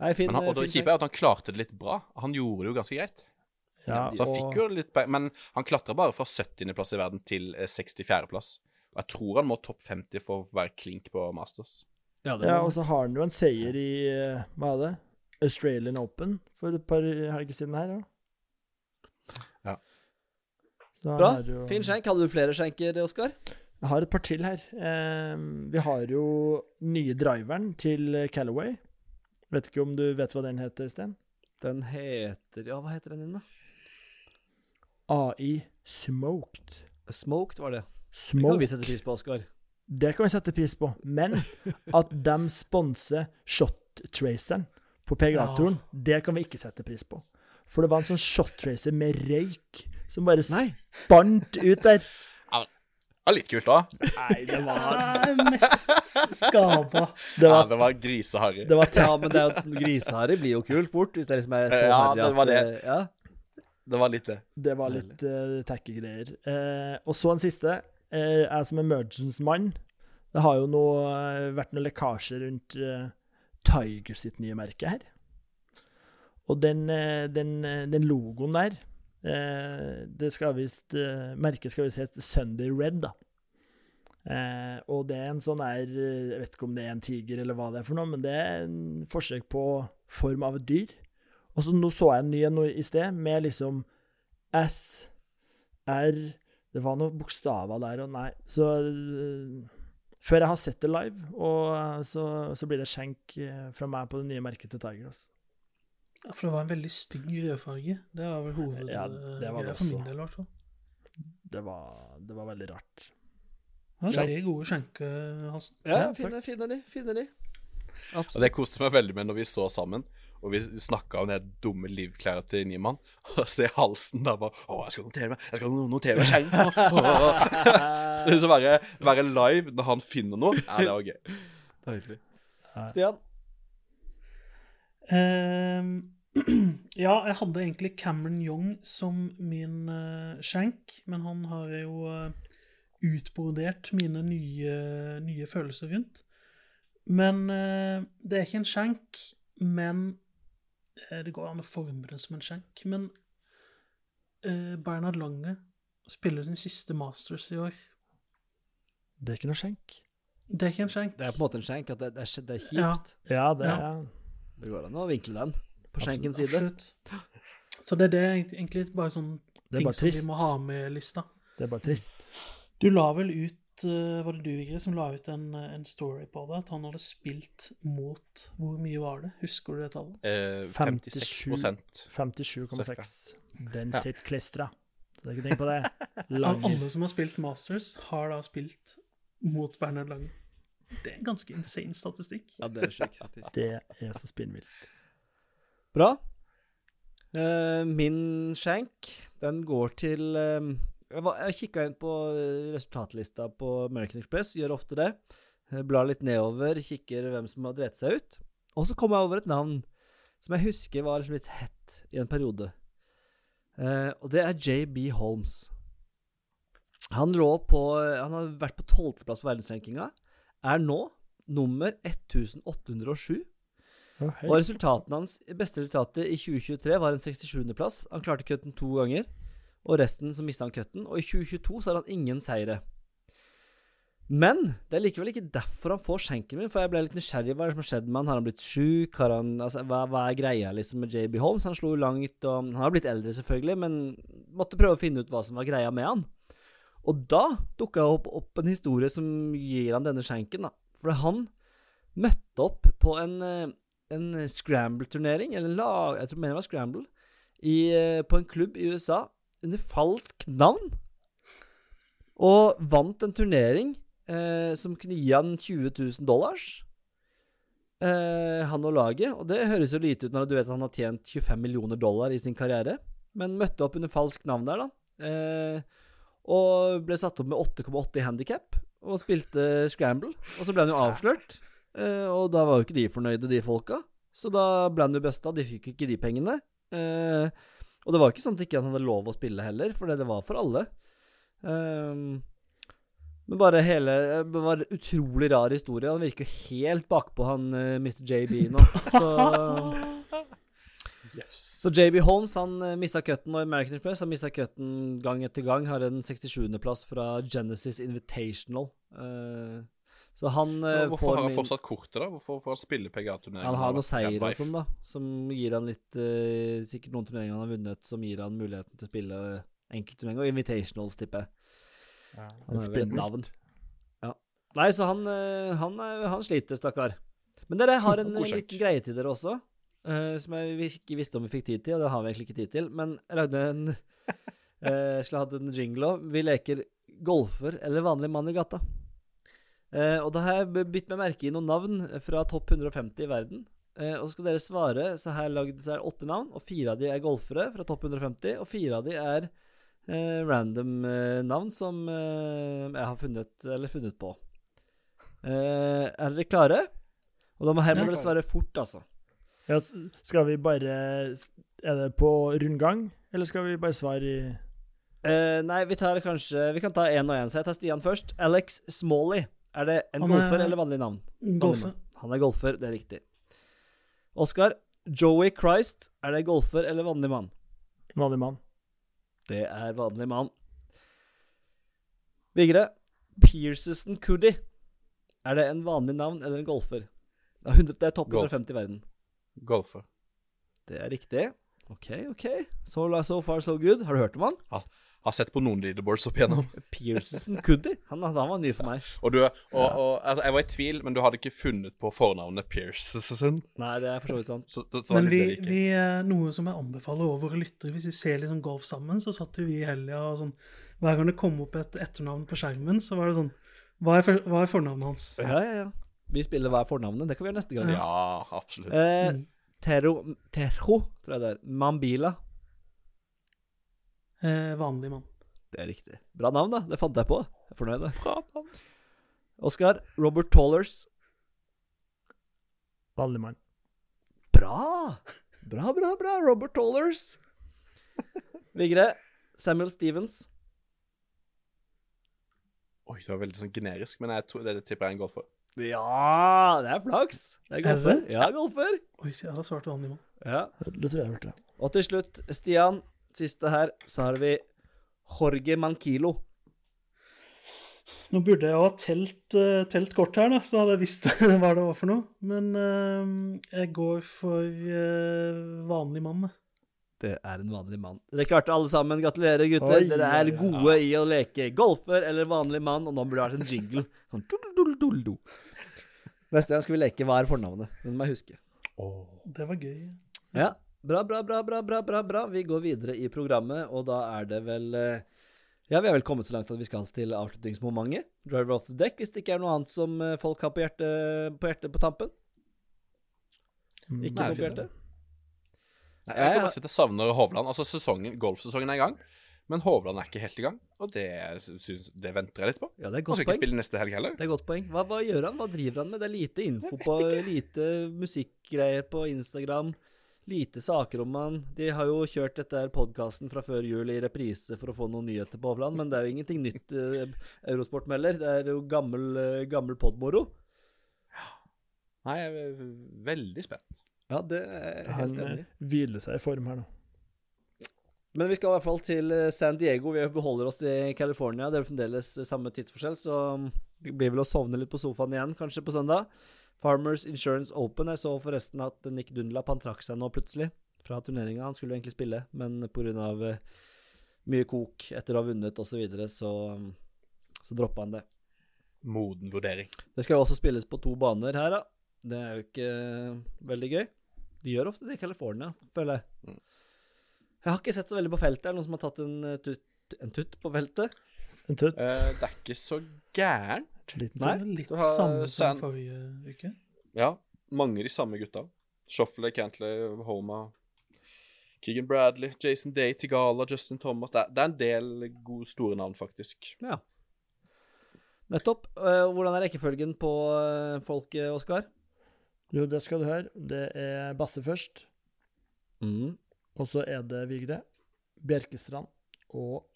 Nei, fin, Men han, og det kjipe er at han klarte det litt bra. Han gjorde det jo ganske greit. Ja, Så han og- fikk jo litt poeng, men han klatra bare fra 70.-plass i verden til eh, 64.-plass. Og jeg tror han må topp 50 for å være klink på Masters. Ja, det Ja, og så har han jo en seier i eh, Hva er det? Australian Open for et par helger siden her, ja. Ja. Så Bra. jo- Fin skjenk. Hadde du flere skjenker, Oskar? Jeg har et par til her. Eh, vi har jo nye driveren til Callaway. Vet ikke om du vet hva den heter, Sten? Den heter Ja, hva heter den din, da? AI Smoked. Smoked, var det. Det kan vi sette pris på, Oskar. Det kan vi sette pris på. Men at de sponser shot-traceren på PGA-turen, det kan vi ikke sette pris på. For det var en sånn shot-tracer med røyk som bare Nei. spant ut der. Ja, litt kult, da. Nei, det var mest skada. Det Ja, var, det var griseharry. Ja, men det griseharry blir jo kult fort, hvis det liksom er så Ja, harry det var det. eh, Ja. Det var litt det. Det var litt uh, tacky greier. Uh, og så en siste. Uh, jeg som emergence-mann Det har jo noe, eh, vært noen lekkasjer rundt uh, Tiger sitt nye merke her. Og den, eh, den, eh, den logoen der eh, Det skal vist, eh, Merket skal visst hete Sunday Red, da. Eh, og det er en sånn her eh, Jeg vet ikke om det er en tiger eller hva det er for noe, men det er en forsøk på form av et dyr. Og så nå så jeg en ny en i sted, med liksom S, R Det var noen bokstaver der, og nei Så øh, Før jeg har sett det live, og øh, så, så blir det skjenk øh, fra meg på det nye merket til Tiger. Altså. Ja, for det var en veldig stygg rødfarge. Det var vel hovedgreia Ja, det var det for min del, i hvert fall. Det var, det var veldig rart. Ja, tre gode skjenker, Hansen. Ja, Ja, fine, fine de. Fine de. Og det koste meg veldig med når vi så sammen, og vi snakka om det dumme livklærne til Niemann. Og se halsen der bare Å, jeg skal notere meg Jeg skal notere meg. Det så være, være live når han finner noe. Ja, det var gøy. Deilig. Stian? Ehm, ja, jeg hadde egentlig Cameron Young som min uh, skjenk, men han har jo uh, utbrodert mine nye, nye følelser rundt. Men eh, det er ikke en skjenk, men Det går an å forme det som en skjenk. Men eh, Bernhard Lange spiller sin siste Masters i år. Det er ikke noe skjenk. Det er ikke en skjenk. Det er på en måte en skjenk. At det, det, er, det er kjipt. Ja. Ja, det Ja. er Det går an å vinkle den på skjenkens side. Absolutt. Så det er det egentlig- bare sånn ting bare som vi må ha med i lista. Det er bare trist. Du la vel ut eh, Var det du, Vigre, som la ut en, eh, en story på det? At han hadde spilt mot Hvor mye var det? Husker du det tallet? Eh, 56% 57,6. Den Ja. sitter klistra. Så det er ikke tenk på det. Lange. Alle som har spilt Masters, har da spilt mot Bernhard Lange. Det er en ganske insane statistikk. Ja, det er sjukt, statistikk. Det er så spinnvilt. Bra. Uh, min skjenk, den går til eh, Jeg, kikka inn på eh, resultatlista på American Express, gjør ofte det. Blar litt nedover, kikker hvem som har drept seg ut. Og så kom jeg over et navn som jeg husker var liksom litt hett i en periode. Eh, og det er JB Holmes. Han lå på Han har vært på tolvteplass på verdensrankinga. Er nå nummer 1807. Og resultatene hans beste resultatet i 2023 var en 67.-plass. Han klarte cutten to ganger, og resten så mista han cutten. Og i 2022 så har han ingen seire. Men det er likevel ikke derfor han får skjenken min, for jeg ble litt nysgjerrig. Hva er det som har skjedd med han? Har han blitt sjuk? Altså, hva, hva er greia liksom med JB Holmes? Han slo langt, og han har blitt eldre, selvfølgelig, men måtte prøve å finne ut hva som var greia med han. Og da dukka opp, opp en historie som gir han denne skjenken, da. For han møtte opp på en, eh, en scramble-turnering, eller lag, jeg tror mener det var scramble, i, eh, på en klubb i USA under falskt navn. Og vant en turnering eh, som kunne gi han 20 000 dollars. Eh, han og laget. Og det høres jo lite ut når du vet at han har tjent 25 millioner dollar i sin karriere. Men møtte opp under falskt navn der, da. Eh, og ble satt opp med 8,8 i handikap. Og spilte scramble. Og så ble han jo avslørt. Eh, og da var jo ikke de fornøyde, de folka. Så da ble han jo busta. De fikk ikke de pengene. Eh, og det var ikke sånn at ikke han hadde lov å spille heller, for det var for alle. Um, men bare hele Det var en utrolig rar historie. Han virker helt bakpå han uh, Mr. JB nå. Så, Yes. så JB Holmes han uh, mista cutten, og American Express Han mista cutten gang etter gang. Har en 67.-plass fra Genesis Invitational. Eh, så han Nå, Hvorfor får har han min- fortsatt kortet, da? Hvorfor får han spille PGA-turnering? Han har noen seier og sånn, da, som gir han litt uh, Sikkert noen turneringer han har vunnet, som gir han muligheten til å spille uh, enkeltturneringer, og invitationals, tipper jeg. Han har vel et navn. Ja. Nei, så han, eh, han, er- han sliter, stakkar. Men dere har en eh, liten greie til dere også, uh, som jeg ikke visste om vi fikk tid til, og det har vi egentlig ikke tid til. Men jeg lagde en eh, Skulle hatt en jingle òg. Vi leker golfer eller vanlig mann i gata. Eh, og da har jeg bitt meg merke i noen navn fra topp 150 i verden. Eh, og så skal dere svare, så her lagd så er åtte navn, og fire av de er golfere fra topp 150, og fire av de er eh, random eh, navn som eh, jeg har funnet, eller funnet på. Eh, er dere klare? Og da må, her må dere svare fort, altså. Ja, skal vi bare Er det på rundgang, eller skal vi bare svare i nei, vi tar kanskje Vi kan ta én og én, så jeg tar Stian først. Alex Smalley. Er det en Han er- golfer eller vanlig navn? Golfer. Han er golfer, det er riktig. Oskar. Joey Christ. Er det golfer eller vanlig mann? vanlig mann? Det er vanlig mann. Vigre. Pearson Coody, Er det en vanlig navn eller en golfer? Det er topp Golf. 150 i verden. Golfer. Det er riktig. OK, OK. So, so far, so good. Har du hørt om han? Har sett på noen leaderboards opp igjennom. Pearson Cuddy. Han, han var ny for meg. Og du, og, og, altså, jeg var i tvil, men du hadde ikke funnet på fornavnet Pearson. Nei, det er for så vidt sant. Så, så, så Men vi, vi, eh, noe som jeg anbefaler over våre lyttere Hvis vi ser liksom golf sammen, så satt jo vi i helga og sånn Hver gang det kom opp et etternavn på skjermen, så var det sånn Hva er, for, hva er fornavnet hans? Ja, ja, ja. Vi spiller hva er fornavnet. Det kan vi gjøre neste gang. Ja, absolutt. Eh, Terro, Tero, Terho, tror jeg det er. Mambila. Eh, vanlig mann. Det er riktig. Bra navn, da. Det fant jeg på. Jeg er fornøyd. da. Oskar. Robert Tollers. Vanlig mann. Bra! Bra, bra, bra. Robert Tollers. Vigre. Samuel Stevens. Oi, det var veldig sånn generisk, men jeg tror, det, det tipper jeg er en golfer. Ja, det er flaks. Det er golfer. Er det? Ja, golfer. Oi, jeg hadde svart vanlig mann. Ja. Det tror jeg jeg hørte. Og til slutt, Stian. Siste her, så har vi Jorge Manquilo. Nå burde jeg jo ha telt, eh, telt kort her, da, så hadde jeg visst hva det var for noe. Men uh, jeg går for uh, vanlig mann. jeg. Det er en vanlig mann. Dere klarte alle sammen. Gratulerer, gutter. Oi, Dere er gode ja. i å leke golfer eller vanlig mann, og nå burde det vært en jingle. Sånn dul-dul-dul-dul. Neste gang skal vi leke Hva er fornavnet? Den må jeg huske. Det var gøy. Ja. Bra, bra, bra, bra, bra, bra, bra. Vi går videre i programmet, og da er det vel eh, Ja, vi er vel kommet så langt at vi skal til avslutningsmomentet. Driver off the deck, hvis det ikke er noe annet som eh, folk har på hjertet på, hjertet på tampen. Mm. Ikke Nei, noe på hjertet? Nei, jeg kan bare si at jeg savner Hovland. Altså, sesongen, golfsesongen er i gang, Men Hovland er ikke helt i gang, og det, synes, det venter jeg litt på. Ja, det er godt Han skal skal ikke spille neste helg heller. Det er godt poeng. Hva, hva gjør han? Hva driver han med? Det er lite info på lite musikkgreier på Instagram. Lite saker om han. De har jo kjørt dette podkasten fra før jul i reprise for å få noen nyheter på Hovland, men det er jo ingenting nytt eh, Eurosport melder. Det er jo gammel, eh, gammel podmoro. Nei, jeg er veldig spent. Ja, det er jeg Han helt enig i. eh, hviler seg i form her nå. Men vi skal i hvert fall til eh, San Diego. Vi beholder oss i California. Det er fremdeles eh, samme tidsforskjell, så mm, det blir vel å sovne litt på sofaen igjen, kanskje på søndag. Farmers Insurance Open. Jeg så forresten at Nick Dunlap han trakk seg nå plutselig fra turneringa. Han skulle jo egentlig spille, men pga. Uh, mye kok etter å ha vunnet osv., så, videre, så så droppa han det. Moden vurdering. Det skal jo også spilles på to baner her, da. Det er jo ikke eh, veldig gøy. De gjør ofte det i California, føler jeg. Mm. Jeg har ikke sett så veldig på feltet. Er det noen som har tatt en eh, tutt, en tutt på feltet? En tutt. Eh, det er ikke så gærent. Liten Nei. tutt. Det er litt du har samme San- som forrige uke. Ja, mange av de samme gutta. Shoffley, Cantley, Homa, Keegan Bradley, Jason Day, Tigala, Justin Thomas. Det er, det er en del gode, store navn, faktisk. Ja. Nettopp. Eh, hvordan er rekkefølgen på eh, folket, Oskar? Jo, det skal du høre. Det er Basse først, Mm. og så er det Vigre, Bjerkestrand og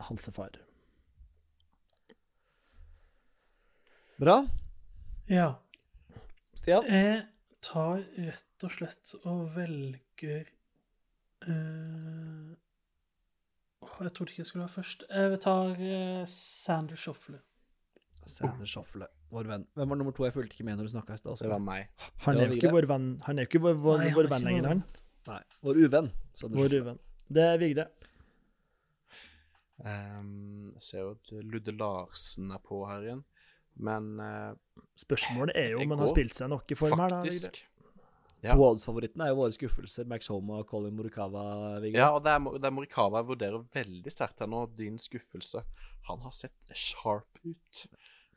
Halsefar. Bra. Ja. Stian? Jeg tar rett og slett og velger uh, Jeg trodde ikke jeg skulle være først. Jeg tar uh, Sander Shoffle. Sander Shoffle, vår venn. Hvem var nummer to? Jeg fulgte ikke med når du snakka i stad. Det var meg. Han er jo ikke vår venn Han er jo ikke vår, vår, Nei, vår venn lenger, han. Nei, vår uvenn. Sander Vår uvenn. Det er Vigre. Um, jeg ser jo at Ludde Larsen er på her igjen, men uh, Spørsmålet er jo om han har spilt seg nok i form her, da. Faktisk Ja. Odds-favorittene er jo våre skuffelser. Max Homa og Colin Morikawa. Viggo. Ja, og det er, det er Morikawa jeg vurderer veldig sterkt her nå. Din skuffelse. Han har sett sharp ut.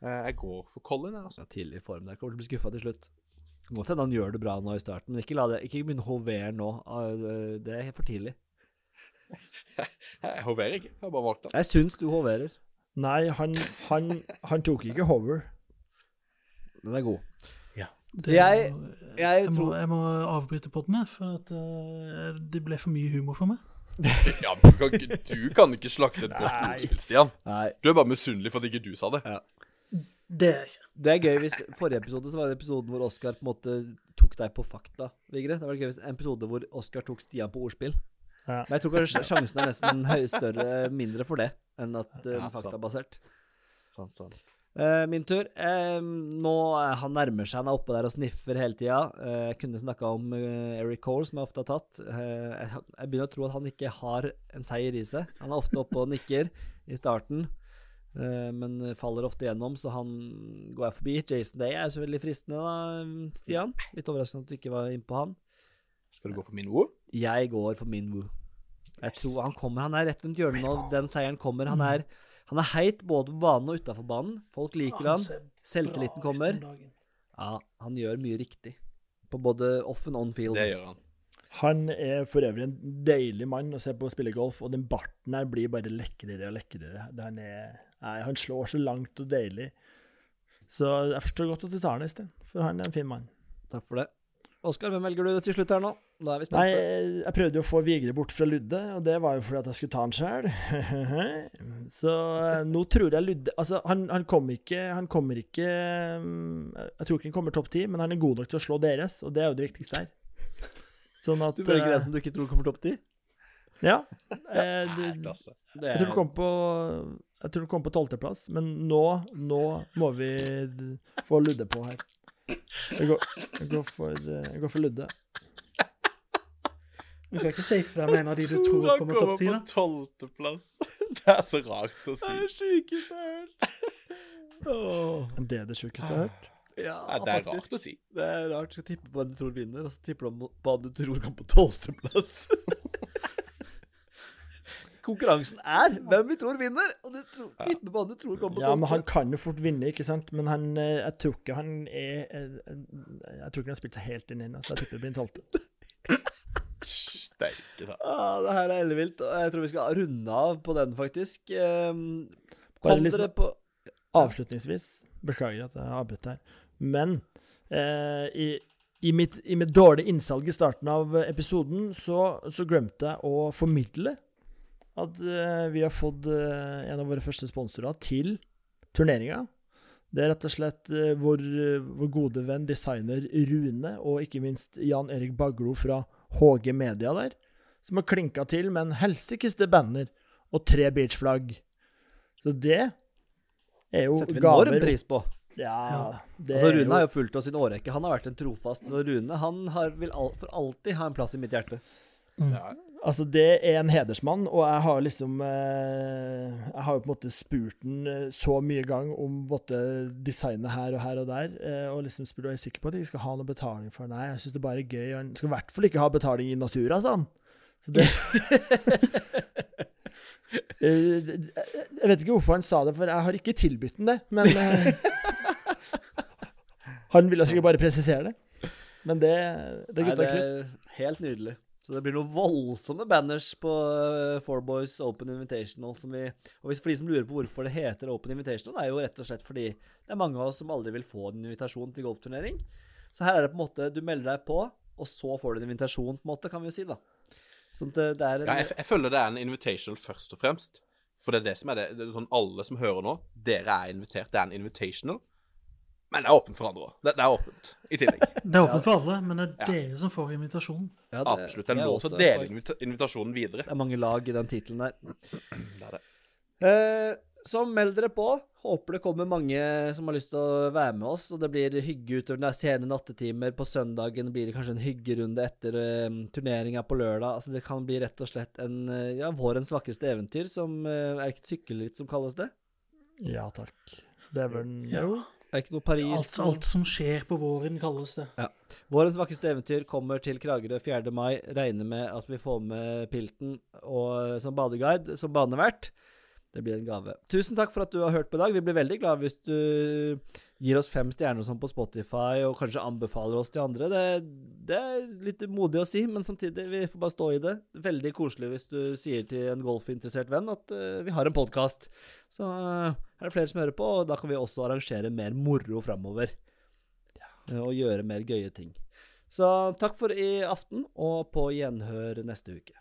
Eh, jeg går for Colin, jeg, altså. Ja, tidlig i form der. Kommer til å bli skuffa til slutt. Godt hende han gjør det bra nå i starten, men ikke, la det, ikke begynne å hovere nå. Ah, det- er er for tidlig. Jeg hoverer ikke. Jeg har bare valgt det. Jeg syns du hoverer. Nei, han, han, han tok ikke hover. Den er god. Det- Jeg- jeg jeg, må, jeg må avbryte podden, jeg, for at, uh, det ble for mye humor for meg. Ja, du kan ikke, du kan ikke slakte et godt ordspill, Stian. Nei. Du er bare misunnelig for at ikke du sa det. Det er jeg ikke. Det er gøy hvis Forrige episode så var det episoden hvor Oskar på en måte tok deg på fakta, Vigre. Det var gøy hvis en episode hvor Oskar tok Stian på ordspill. Ja. Men jeg tror kanskje sjansen er nesten større, mindre for det enn at uh, Ja, den faktabasert. Sånn, sånn. Uh, min tur. Uh, nå er Han nærmer seg, han er oppe der og sniffer hele tida. Eh, jeg kunne snakka om eh, Eric Cole, som jeg ofte har tatt. Eh, jeg, jeg begynner å tro at han ikke har en seier i seg. Han er ofte oppe og nikker i starten, eh, men faller ofte gjennom, så han går jeg forbi. Jason Day er så veldig fristende, da, Stian. Litt overraskende at du ikke var innpå han. Skal du gå for min Woo? Jeg går for Min Woo. Jeg tror han kommer. Han er rett rundt hjørnet nå. Den seieren kommer. Han er, han er heit både på banen og utafor banen. Folk liker han. Selvtilliten kommer. Ja, han gjør mye riktig. På både off and on field. Det gjør han. Han er for øvrig en deilig mann å se på å spille golf, og den barten her blir bare lekrere og lekrere. Han, er, nei, han slår så langt og deilig. Så jeg forstår godt at du tar han i sted, for han er en fin mann. Takk for det. Oskar, hvem velger du til slutt her nå? Da er vi Nei, jeg prøvde jo å få Vigre bort fra Ludde, og det var jo fordi at jeg skulle ta han sjøl. Så eh, nå tror jeg Ludde Altså, han, han kommer ikke Han kommer ikke mm, Jeg tror ikke han kommer topp ti, men han er god nok til å slå deres, og det er jo det viktigste her. Sånn at Du velger ikke det som du ikke tror kommer topp ti? Ja. Eh, klasse. Det jeg tror du kom på Jeg tror du kom på tolvteplass, men nå, nå må vi få Ludde på her. Jeg går, jeg går, for, eh, jeg går for Ludde. Du skal ikke si fra med en av de du tror han kommer topp ti, kommer på tolvteplass. Det er så rart å si. Det er det sjukeste jeg har hørt. Oh. Det er det sjukeste jeg har hørt. Ja, det er faktisk. rart å si. Det er rart. Du skal tippe på hvem du tror vinner, og så tipper du om hva du tror kommer på tolvteplass. Konkurransen er hvem vi tror vinner, og du tror, tipper på han du tror kommer på Ja, men han kan jo fort vinne, ikke sant? Men han, eh, jeg tror ikke han er eh, Jeg tror ikke han har spilt seg helt inn ennå, så jeg tipper det blir en tolvte. Steike ta. Ah, det her er ellevilt. og Jeg tror vi skal runde av på den, faktisk. Um, kom liksom- dere på Avslutningsvis, beklager at jeg har avbrutt her, men eh, i, i, mitt, i mitt dårlige innsalg i starten av episoden, så, så glemte jeg å formidle at uh, vi har fått uh, en av våre første sponsorer til turneringa. Det er rett og slett uh, vår, vår gode venn designer Rune, og ikke minst Jan Erik Baglo fra HG Media der, som har klinka til med en helsikes banner og tre beachflagg. Så det er jo setter vi enorm pris på. Ja, det Altså, er Rune har jo jo fulgt oss i en årrekke. Han har vært en trofast. Så Rune han har, vil al for alltid ha en plass i mitt hjerte. Ja. Altså, det er en hedersmann, og jeg har liksom eh, Jeg har jo på en måte spurt den eh, så mye gang om måtte designet her og her og der, eh, og liksom spurt om jeg er sikker på at jeg ikke skal ha noe betaling for Nei, jeg syns det bare er gøy. Han skal i hvert fall ikke ha betaling i natura, sa han. Så det Eh, Jeg vet ikke hvorfor han sa det, for jeg har ikke tilbudt den det, men eh, Han ville sikkert bare presisere det. Men det, det er Nei, gutta det er helt nydelig. Så det blir noen voldsomme banners på uh, Four Boys Open Invitational. Vi, og for de som lurer på hvorfor det heter Open Invitational, det er jo rett og slett fordi det er mange av oss som aldri vil få en invitasjon til golfturnering. Så her er det på en måte Du melder deg på, og så får du en invitasjon, på en måte, kan vi jo si, da. Sånn at det, det en Ja, jeg, jeg føler det er en invitational først og fremst. For det er det som er det. det er sånn Alle som hører nå, dere er invitert. Det er en invitational. Men det er åpent for andre òg. Det, det er åpent i tillegg. Det er åpent for alle, men det er Ja. dere som får invitasjonen. ja, det- Absolutt. Det er lov til å dele invita invitasjonen videre. Det er mange lag i den tittelen der. Det er det. Eh, så meld dere på. Håper det kommer mange som har lyst til å være med oss. Og det blir hygge utover den sene nattetimer. På søndagen blir det kanskje en hyggerunde etter uh, turneringa på lørdag. Altså Det kan bli rett og slett en eh, ja, vårens vakreste eventyr, som uh, Er ikke et sykkelritt som kalles det? Ja takk. Det er vel Ja. Jo. Er ikke noe Paris? Alt, alt som skjer på våren, kalles det. Ja. Vårens vakreste eventyr kommer til Kragerø 4. mai. Regner med at vi får med Pilten og, som badeguide, som banevert. Det blir en gave. Tusen takk for at du har hørt på i dag. Vi blir veldig glad hvis du gir oss fem stjerner sånn på Spotify, og kanskje anbefaler oss til andre. Det, det er litt modig å si, men samtidig, vi får bare stå i det. Veldig koselig hvis du sier til en golfinteressert venn at uh, vi har en podkast. Så eh, er det flere som hører på, og da kan vi også arrangere mer moro framover. Og gjøre mer gøye ting. Så takk for i aften, og på gjenhør neste uke.